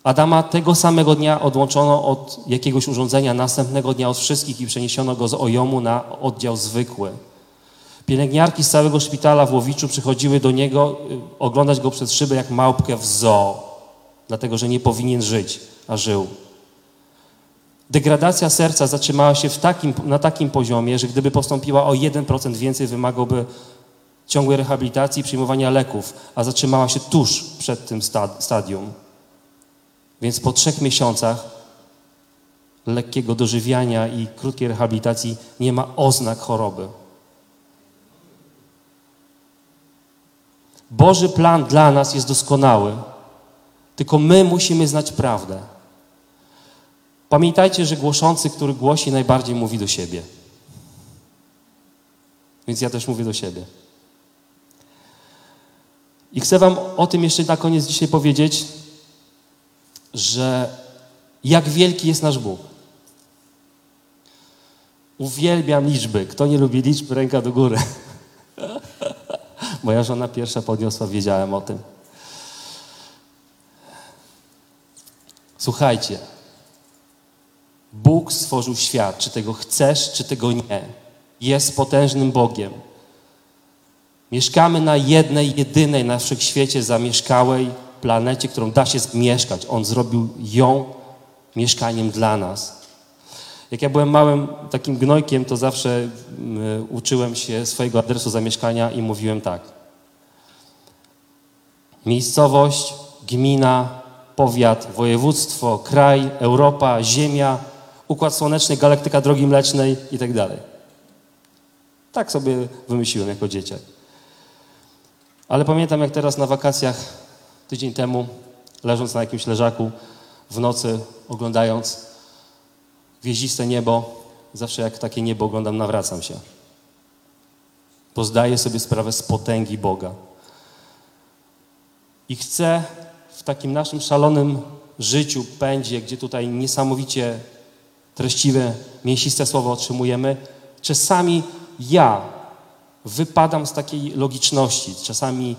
Adama tego samego dnia odłączono od jakiegoś urządzenia, następnego dnia od wszystkich i przeniesiono go z ojomu na oddział zwykły. Pielęgniarki z całego szpitala w Łowiczu przychodziły do niego y, oglądać go przez szybę jak małpkę w zoo, dlatego że nie powinien żyć, a żył. Degradacja serca zatrzymała się takim, na takim poziomie, że gdyby postąpiła o 1% więcej, wymagałby ciągłej rehabilitacji i przyjmowania leków, a zatrzymała się tuż przed tym sta- stadium. Więc po trzech miesiącach lekkiego dożywiania i krótkiej rehabilitacji nie ma oznak choroby. Boży plan dla nas jest doskonały, tylko my musimy znać prawdę. Pamiętajcie, że głoszący, który głosi, najbardziej mówi do siebie. Więc ja też mówię do siebie. I chcę Wam o tym jeszcze na koniec dzisiaj powiedzieć, że jak wielki jest nasz Bóg. Uwielbiam liczby. Kto nie lubi liczb, ręka do góry. Moja żona pierwsza podniosła, wiedziałem o tym. Słuchajcie. Bóg stworzył świat, czy tego chcesz, czy tego nie. Jest potężnym Bogiem. Mieszkamy na jednej, jedynej na wszechświecie zamieszkałej planecie, którą da się zmieszkać. On zrobił ją mieszkaniem dla nas. Jak ja byłem małym takim gnojkiem, to zawsze uczyłem się swojego adresu zamieszkania i mówiłem tak. Miejscowość, gmina, powiat, województwo, kraj, Europa, Ziemia, Układ Słoneczny, galaktyka Drogi Mlecznej i tak dalej. Tak sobie wymyśliłem jako dzieciak. Ale pamiętam, jak teraz na wakacjach, tydzień temu, leżąc na jakimś leżaku w nocy, oglądając gwieździste niebo, zawsze jak takie niebo oglądam, nawracam się. Bo zdaję sobie sprawę z potęgi Boga. I chcę w takim naszym szalonym życiu, pędzie, gdzie tutaj niesamowicie treściwe, mięsiste słowa otrzymujemy, czasami ja wypadam z takiej logiczności. Czasami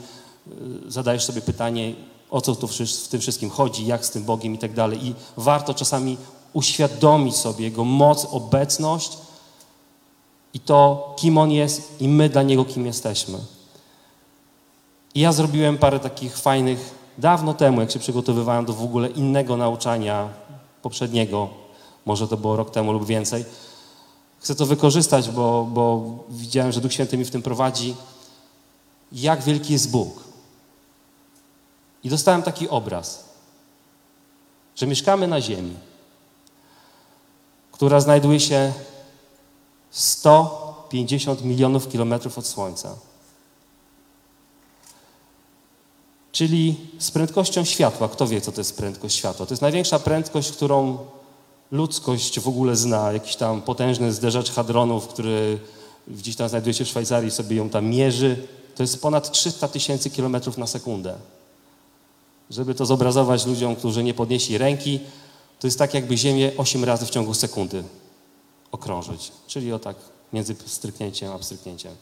zadajesz sobie pytanie, o co tu w tym wszystkim chodzi, jak z tym Bogiem i tak dalej. I warto czasami uświadomić sobie Jego moc, obecność i to, kim On jest i my dla Niego, kim jesteśmy. I ja zrobiłem parę takich fajnych, dawno temu, jak się przygotowywałem do w ogóle innego nauczania poprzedniego, może to było rok temu lub więcej. Chcę to wykorzystać, bo, bo widziałem, że Duch Święty mi w tym prowadzi. Jak wielki jest Bóg. I dostałem taki obraz, że mieszkamy na Ziemi, która znajduje się 150 milionów kilometrów od Słońca. Czyli z prędkością światła. Kto wie, co to jest prędkość światła? To jest największa prędkość, którą ludzkość w ogóle zna. Jakiś tam potężny zderzacz hadronów, który gdzieś tam znajduje się w Szwajcarii, sobie ją tam mierzy. To jest ponad 300 tysięcy kilometrów na sekundę. Żeby to zobrazować ludziom, którzy nie podnieśli ręki, to jest tak, jakby Ziemię 8 razy w ciągu sekundy okrążyć. Czyli o tak między stryknięciem a stryknięciem.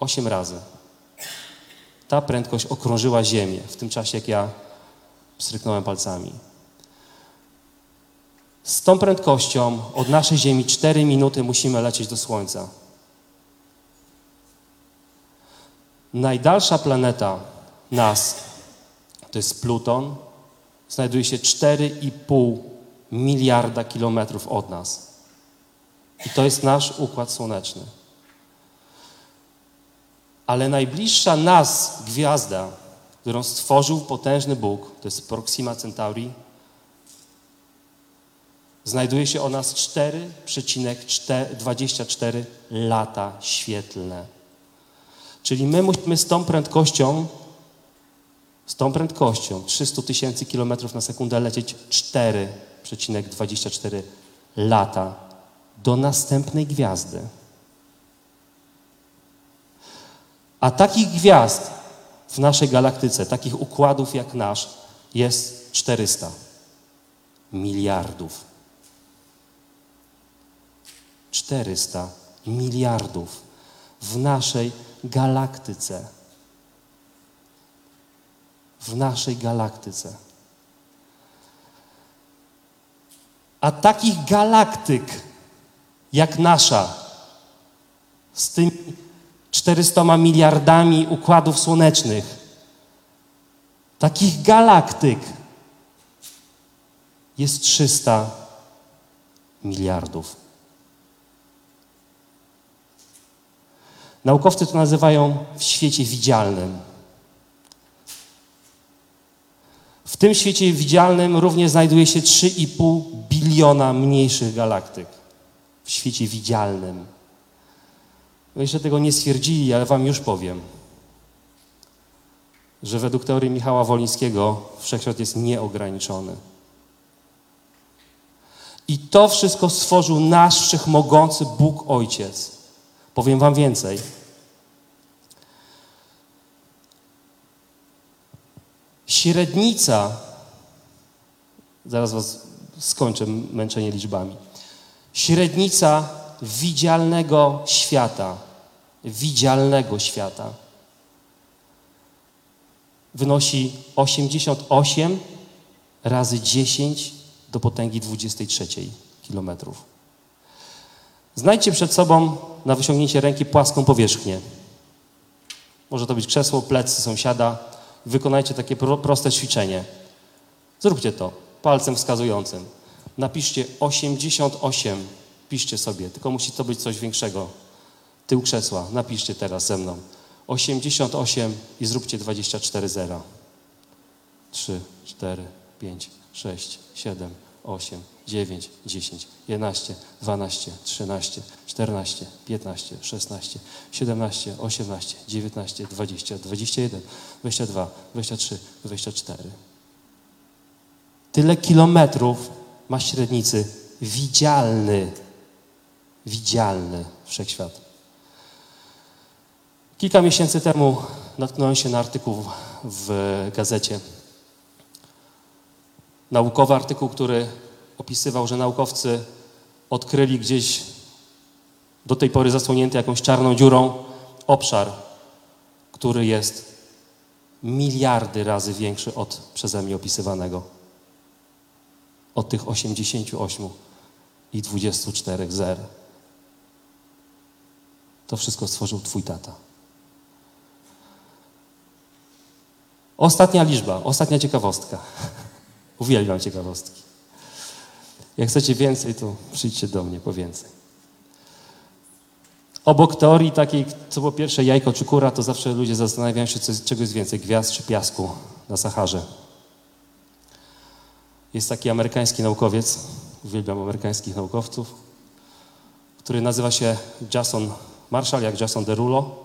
8 razy. Ta prędkość okrążyła Ziemię w tym czasie, jak ja stryknąłem palcami. Z tą prędkością od naszej Ziemi 4 minuty musimy lecieć do Słońca. Najdalsza planeta nas to jest Pluton. Znajduje się 4,5 miliarda kilometrów od nas. I to jest nasz układ słoneczny. Ale najbliższa nas gwiazda, którą stworzył potężny Bóg, to jest Proxima Centauri, znajduje się o nas 4,24 lata świetlne. Czyli my musimy z tą prędkością, z tą prędkością 300 tysięcy kilometrów na sekundę lecieć 4,24 lata do następnej gwiazdy. A takich gwiazd w naszej galaktyce, takich układów jak nasz, jest 400 miliardów. 400 miliardów w naszej galaktyce. W naszej galaktyce. A takich galaktyk jak nasza, z tymi 400 miliardami układów słonecznych, takich galaktyk, jest 300 miliardów. Naukowcy to nazywają w świecie widzialnym. W tym świecie widzialnym również znajduje się 3,5 biliona mniejszych galaktyk. W świecie widzialnym. No jeszcze tego nie stwierdzili, ale wam już powiem, że według teorii Michała Wolińskiego wszechświat jest nieograniczony. I to wszystko stworzył nasz wszechmogący Bóg Ojciec. Powiem wam więcej. Średnica, zaraz was skończę męczenie liczbami. Średnica widzialnego świata, widzialnego świata wynosi 88 razy 10 do potęgi 23 kilometrów. Znajdźcie przed sobą na wyciągnięcie ręki płaską powierzchnię. Może to być krzesło, plecy sąsiada. Wykonajcie takie pro, proste ćwiczenie. Zróbcie to palcem wskazującym. Napiszcie 88. Piszcie sobie, tylko musi to być coś większego. Tył krzesła. Napiszcie teraz ze mną. 88 i zróbcie 24 zera. 3, 4, 5, 6, 7, 8, 9, 10, 11, 12, 13, 14, 15, 16, 17, 18, 19, 20, 21, 22, 23, 24. Tyle kilometrów ma średnicy widzialny, widzialny wszechświat. Kilka miesięcy temu natknąłem się na artykuł w gazecie. Naukowy artykuł, który opisywał, że naukowcy odkryli gdzieś do tej pory zasłonięty jakąś czarną dziurą obszar, który jest miliardy razy większy od przeze mnie opisywanego. Od tych 88 i 24 zer. To wszystko stworzył Twój tata. Ostatnia liczba, ostatnia ciekawostka. Uwielbiam ciekawostki. Jak chcecie więcej, to przyjdźcie do mnie po więcej. Obok teorii takiej, co było pierwsze, jajko czy kura, to zawsze ludzie zastanawiają się, co, czego jest więcej, gwiazd czy piasku na Saharze. Jest taki amerykański naukowiec, uwielbiam amerykańskich naukowców, który nazywa się Jason Marshall, jak Jason Derulo.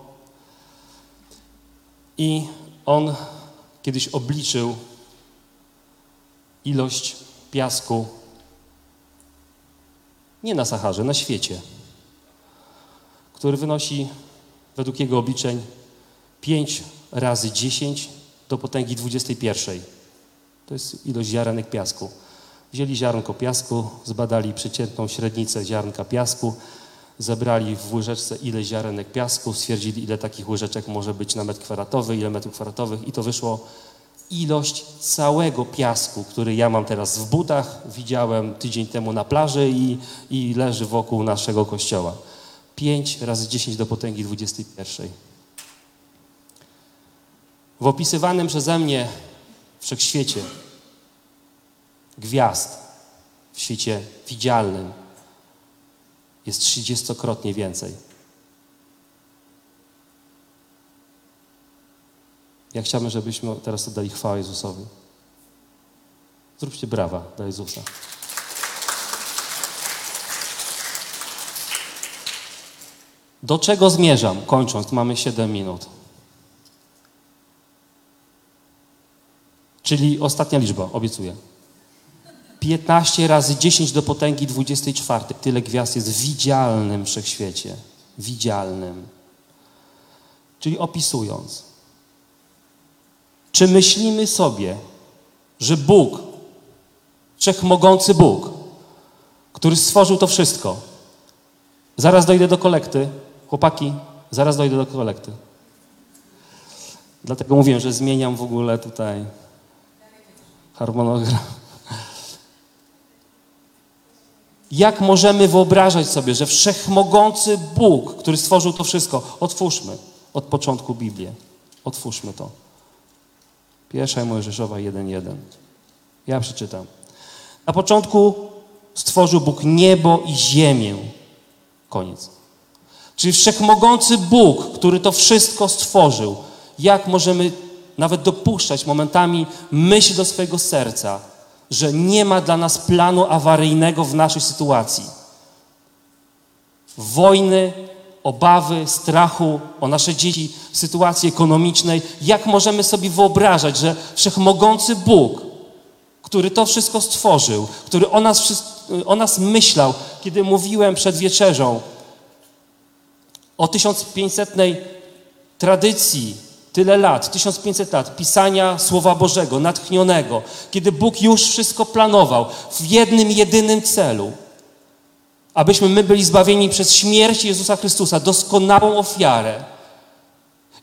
I on kiedyś obliczył ilość piasku nie na Saharze, na świecie, który wynosi według jego obliczeń 5 razy 10 do potęgi 21. To jest ilość ziarenek piasku. Wzięli ziarnko piasku, zbadali przeciętną średnicę ziarnka piasku, zebrali w łyżeczce ile ziarenek piasku, stwierdzili ile takich łyżeczek może być na metr kwadratowy, ile metrów kwadratowych i to wyszło ilość całego piasku, który ja mam teraz w butach, widziałem tydzień temu na plaży i, i leży wokół naszego kościoła. 5 razy 10 do potęgi 21. W opisywanym przeze mnie wszechświecie gwiazd, w świecie widzialnym jest trzydziestokrotnie więcej. Ja chciałbym, żebyśmy teraz oddali chwałę Jezusowi. Zróbcie brawa dla Jezusa. Do czego zmierzam? Kończąc, mamy 7 minut. Czyli ostatnia liczba, obiecuję. 15 razy 10 do potęgi 24. Tyle gwiazd jest w widzialnym wszechświecie. Widzialnym. Czyli opisując. Czy myślimy sobie, że Bóg, wszechmogący Bóg, który stworzył to wszystko, zaraz dojdę do kolekty, chłopaki, zaraz dojdę do kolekty. Dlatego mówiłem, że zmieniam w ogóle tutaj harmonogram. Jak możemy wyobrażać sobie, że wszechmogący Bóg, który stworzył to wszystko, otwórzmy od początku Biblię. Otwórzmy to. Pierwsza Mojżeszowa 1.1. Ja przeczytam. Na początku stworzył Bóg niebo i ziemię. Koniec. Czyli wszechmogący Bóg, który to wszystko stworzył, jak możemy nawet dopuszczać momentami myśl do swojego serca, że nie ma dla nas planu awaryjnego w naszej sytuacji. Wojny, obawy, strachu o nasze dzieci, sytuacji ekonomicznej. Jak możemy sobie wyobrażać, że wszechmogący Bóg, który to wszystko stworzył, który o nas, o nas myślał, kiedy mówiłem przed wieczerzą o 1500 tradycji, tyle lat, 1500 lat pisania Słowa Bożego, natchnionego, kiedy Bóg już wszystko planował w jednym, jedynym celu, abyśmy my byli zbawieni przez śmierć Jezusa Chrystusa, doskonałą ofiarę.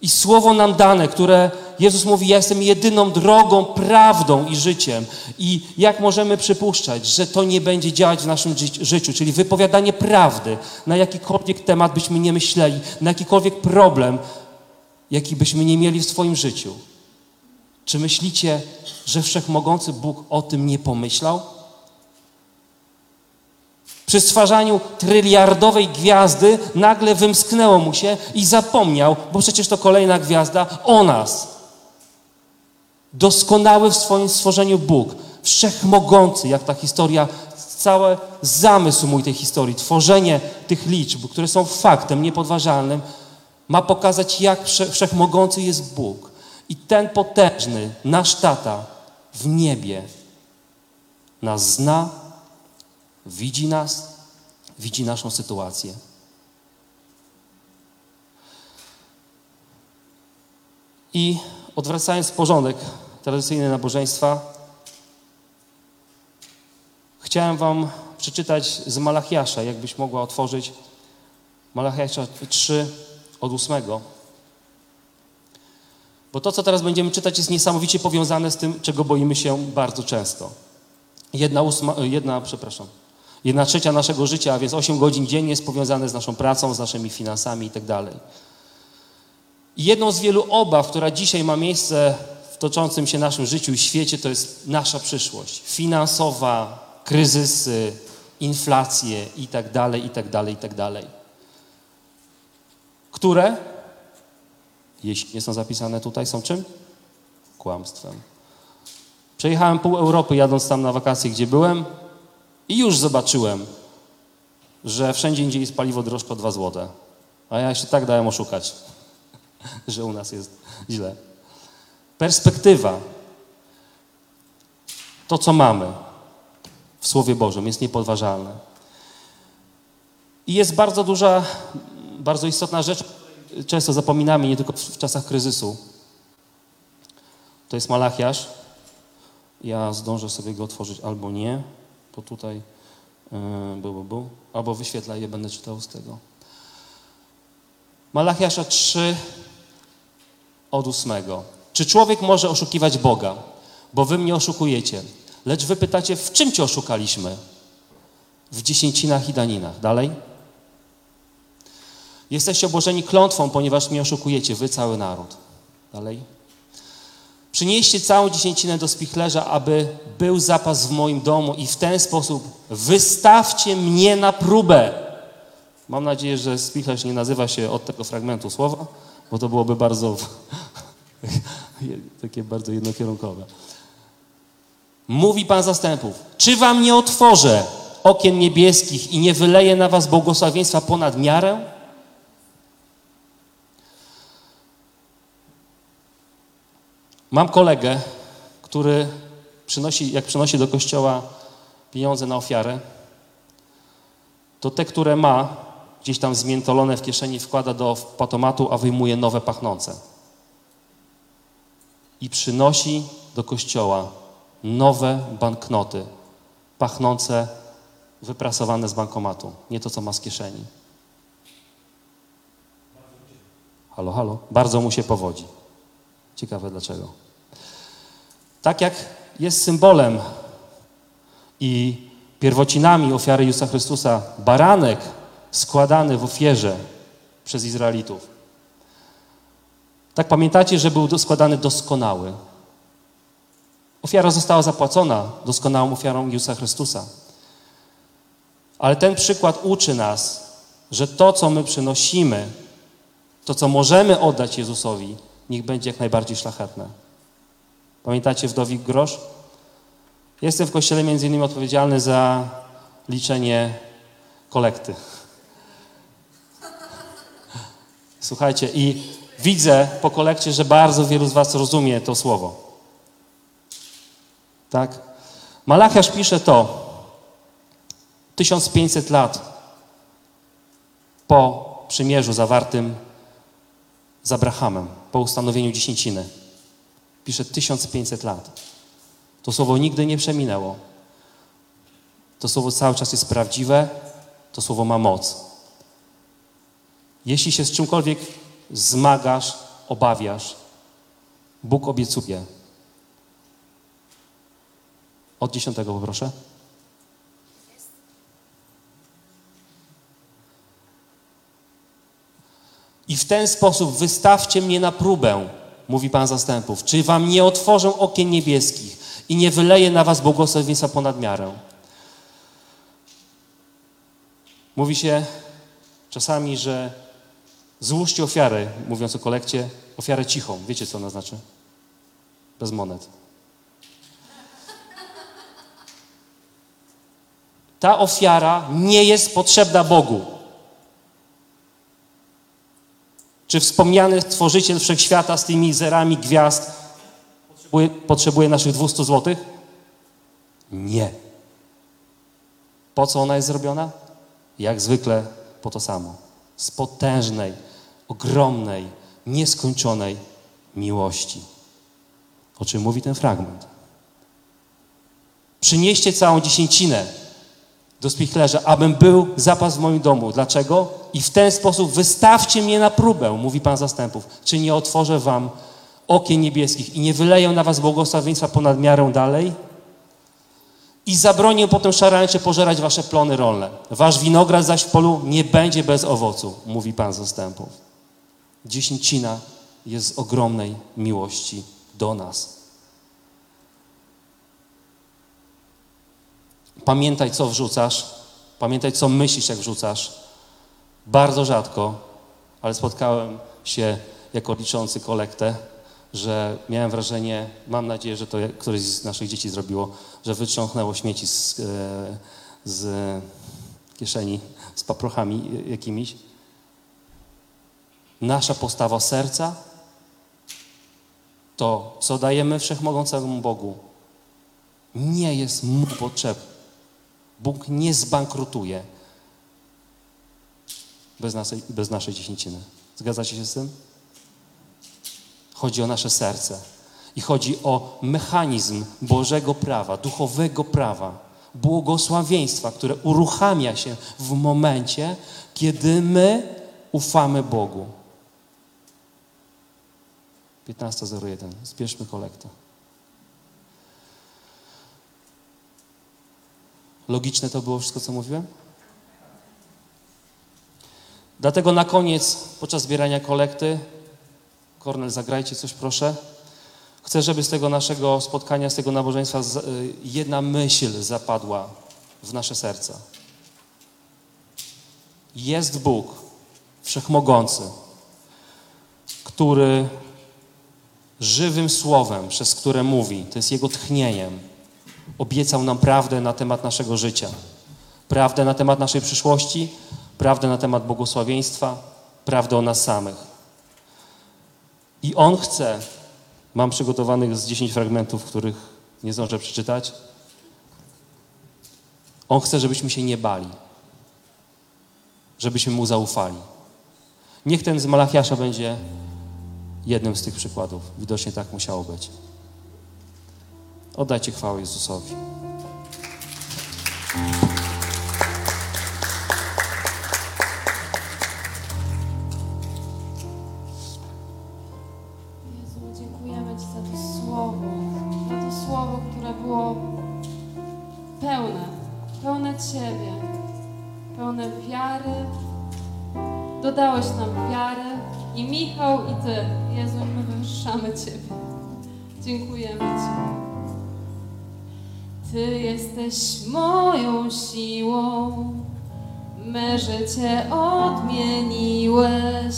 I słowo nam dane, które Jezus mówi: Ja jestem jedyną drogą, prawdą i życiem. I jak możemy przypuszczać, że to nie będzie działać w naszym ży- życiu, czyli wypowiadanie prawdy na jakikolwiek temat byśmy nie myśleli, na jakikolwiek problem, jaki byśmy nie mieli w swoim życiu. Czy myślicie, że wszechmogący Bóg o tym nie pomyślał? Przy stwarzaniu tryliardowej gwiazdy nagle wymsknęło mu się i zapomniał, bo przecież to kolejna gwiazda, o nas. Doskonały w swoim stworzeniu Bóg, wszechmogący, jak ta historia, cały zamysł mój tej historii, tworzenie tych liczb, które są faktem niepodważalnym, ma pokazać, jak wsze- wszechmogący jest Bóg. I ten potężny, nasz tata w niebie nas zna, widzi nas, widzi naszą sytuację. I odwracając porządek tradycyjny nabożeństwa, chciałem Wam przeczytać z Malachiasza, jakbyś mogła otworzyć Malachiasza 3 od 8. Bo to, co teraz będziemy czytać, jest niesamowicie powiązane z tym, czego boimy się bardzo często. Jedna, ósma, jedna, przepraszam, jedna trzecia naszego życia, a więc 8 godzin dziennie jest powiązane z naszą pracą, z naszymi finansami i tak. I jedną z wielu obaw, która dzisiaj ma miejsce w toczącym się naszym życiu i świecie, to jest nasza przyszłość. Finansowa, kryzysy, inflacje i tak dalej, i tak dalej, i tak dalej. Które, jeśli nie są zapisane tutaj, są czym? Kłamstwem. Przejechałem pół Europy jadąc tam na wakacje, gdzie byłem i już zobaczyłem, że wszędzie indziej jest paliwo droższe o 2 złote. A ja się tak dałem oszukać, że u nas jest źle. Perspektywa, to co mamy w Słowie Bożym jest niepodważalne. I jest bardzo duża, bardzo istotna rzecz, często zapominamy, nie tylko w czasach kryzysu. To jest Malachiasz. Ja zdążę sobie go otworzyć albo nie, bo tutaj yy, był, był, był. Albo wyświetlę je, będę czytał z tego. Malachiasza 3 od 8. Czy człowiek może oszukiwać Boga? Bo wy mnie oszukujecie. Lecz wy pytacie, w czym cię oszukaliśmy? W dziesięcinach i daninach. Dalej. Jesteście obłożeni klątwą, ponieważ mnie oszukujecie, wy cały naród. Dalej. Przynieście całą dziesięcinę do spichlerza, aby był zapas w moim domu i w ten sposób wystawcie mnie na próbę. Mam nadzieję, że spichlerz nie nazywa się od tego fragmentu słowa, bo to byłoby bardzo takie bardzo jednokierunkowe. Mówi Pan zastępów, czy wam nie otworzę okien niebieskich i nie wyleję na was błogosławieństwa ponad miarę? Mam kolegę, który przynosi, jak przynosi do kościoła pieniądze na ofiarę, to te, które ma, gdzieś tam zmiętolone w kieszeni, wkłada do patomatu, a wyjmuje nowe pachnące. I przynosi do kościoła nowe banknoty, pachnące, wyprasowane z bankomatu, nie to, co ma z kieszeni. Halo, halo. Bardzo mu się powodzi. Ciekawe dlaczego. Tak jak jest symbolem i Pierwocinami ofiary Jezusa Chrystusa baranek składany w ofierze przez Izraelitów. Tak pamiętacie, że był składany doskonały. Ofiara została zapłacona doskonałą ofiarą Jezusa Chrystusa. Ale ten przykład uczy nas, że to, co my przynosimy, to, co możemy oddać Jezusowi, niech będzie jak najbardziej szlachetne. Pamiętacie wdowik grosz? Jestem w kościele między innymi odpowiedzialny za liczenie kolekty. Słuchajcie, i widzę po kolekcie, że bardzo wielu z Was rozumie to słowo. Tak? Malachiasz pisze to 1500 lat po przymierzu zawartym z Abrahamem, po ustanowieniu dziesięciny. Pisze 1500 lat. To słowo nigdy nie przeminęło. To słowo cały czas jest prawdziwe, to słowo ma moc. Jeśli się z czymkolwiek zmagasz, obawiasz, Bóg obiecuje. Od dziesiątego poproszę. I w ten sposób wystawcie mnie na próbę, mówi Pan zastępów, czy wam nie otworzę okien niebieskich i nie wyleję na was błogosławieństwa ponad miarę. Mówi się czasami, że złóżcie ofiarę, mówiąc o kolekcie, ofiarę cichą. Wiecie, co ona znaczy? Bez monet. Ta ofiara nie jest potrzebna Bogu. Czy wspomniany Stworzyciel Wszechświata z tymi zerami gwiazd potrzebuje, potrzebuje naszych 200 złotych? Nie. Po co ona jest zrobiona? Jak zwykle po to samo. Z potężnej, ogromnej, nieskończonej miłości. O czym mówi ten fragment? Przynieście całą dziesięcinę do spichlerza, abym był zapas w moim domu. Dlaczego? I w ten sposób wystawcie mnie na próbę, mówi Pan zastępów. Czy nie otworzę wam okien niebieskich i nie wyleję na was błogosławieństwa ponad miarę dalej? I zabronię potem szarańcze pożerać wasze plony rolne. Wasz winogron zaś w polu nie będzie bez owocu, mówi Pan zastępów. Dziesięcina jest z ogromnej miłości do nas. Pamiętaj, co wrzucasz. Pamiętaj, co myślisz, jak wrzucasz. Bardzo rzadko, ale spotkałem się jako liczący kolektę, że miałem wrażenie, mam nadzieję, że to któreś z naszych dzieci zrobiło, że wytrząchnęło śmieci z, e, z kieszeni z paprochami jakimiś. Nasza postawa serca to, co dajemy wszechmogącemu Bogu, nie jest mu potrzebne. Bóg nie zbankrutuje bez naszej, bez naszej dziesięciny. Zgadzacie się z tym? Chodzi o nasze serce. I chodzi o mechanizm Bożego prawa, duchowego prawa, błogosławieństwa, które uruchamia się w momencie, kiedy my ufamy Bogu. 15.01. Zbierzmy kolektę. Logiczne to było wszystko, co mówiłem? Dlatego na koniec, podczas zbierania kolekty, Kornel, zagrajcie coś proszę. Chcę, żeby z tego naszego spotkania, z tego nabożeństwa y, jedna myśl zapadła w nasze serca. Jest Bóg, Wszechmogący, który żywym słowem, przez które mówi, to jest Jego tchnieniem, obiecał nam prawdę na temat naszego życia, prawdę na temat naszej przyszłości, prawdę na temat błogosławieństwa, prawdę o nas samych. I On chce, mam przygotowanych z 10 fragmentów, których nie zdążę przeczytać. On chce, żebyśmy się nie bali, żebyśmy Mu zaufali. Niech ten z Malachiasza będzie jednym z tych przykładów. Widocznie tak musiało być. Oddajcie chwałę Jezusowi. Ciebie, pełne wiary. Dodałeś nam wiary i Michał i Ty, Jezu, my wywyższamy Ciebie. Ty jesteś moją siłą, me życie odmieniłeś.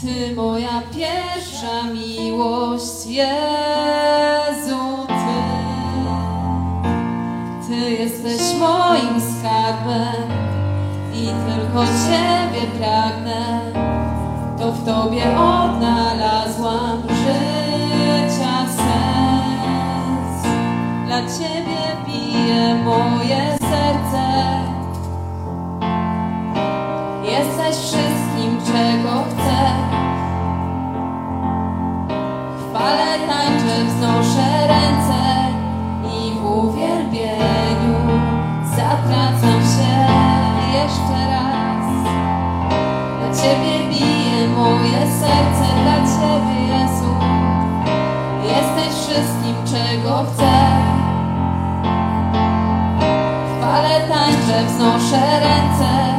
Ty moja pierwsza miłość, Jezu, Ty. Ty jesteś moim skarbem i tylko Ciebie pragnę. To w Tobie odnalazłam życia Dla Ciebie bije moje serce. Jesteś wszystkim, czego chcę. Chwalę, tańczę, wznoszę ręce i w uwielbieniu zatracam się jeszcze raz. Dla Ciebie bije moje serce, dla Ciebie Jezu. Jesteś wszystkim, czego chcę. Wznoszę ręce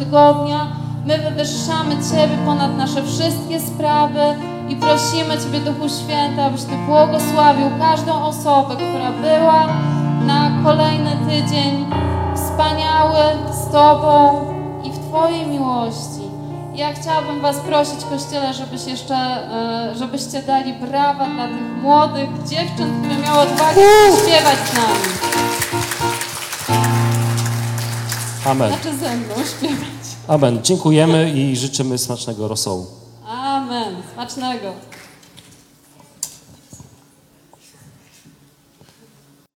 tygodnia. My wywyższamy Ciebie ponad nasze wszystkie sprawy i prosimy Ciebie, Duchu Święty, abyś Ty błogosławił każdą osobę, która była na kolejny tydzień wspaniały z Tobą i w Twojej miłości. Ja chciałabym Was prosić, Kościele, żebyś jeszcze, e, żebyście dali brawa dla tych młodych dziewczyn, które miały odwagę śpiewać z nami. Amen. Znaczy ze mną śpiewać. Amen. Dziękujemy i życzymy smacznego rosołu. Amen. Smacznego.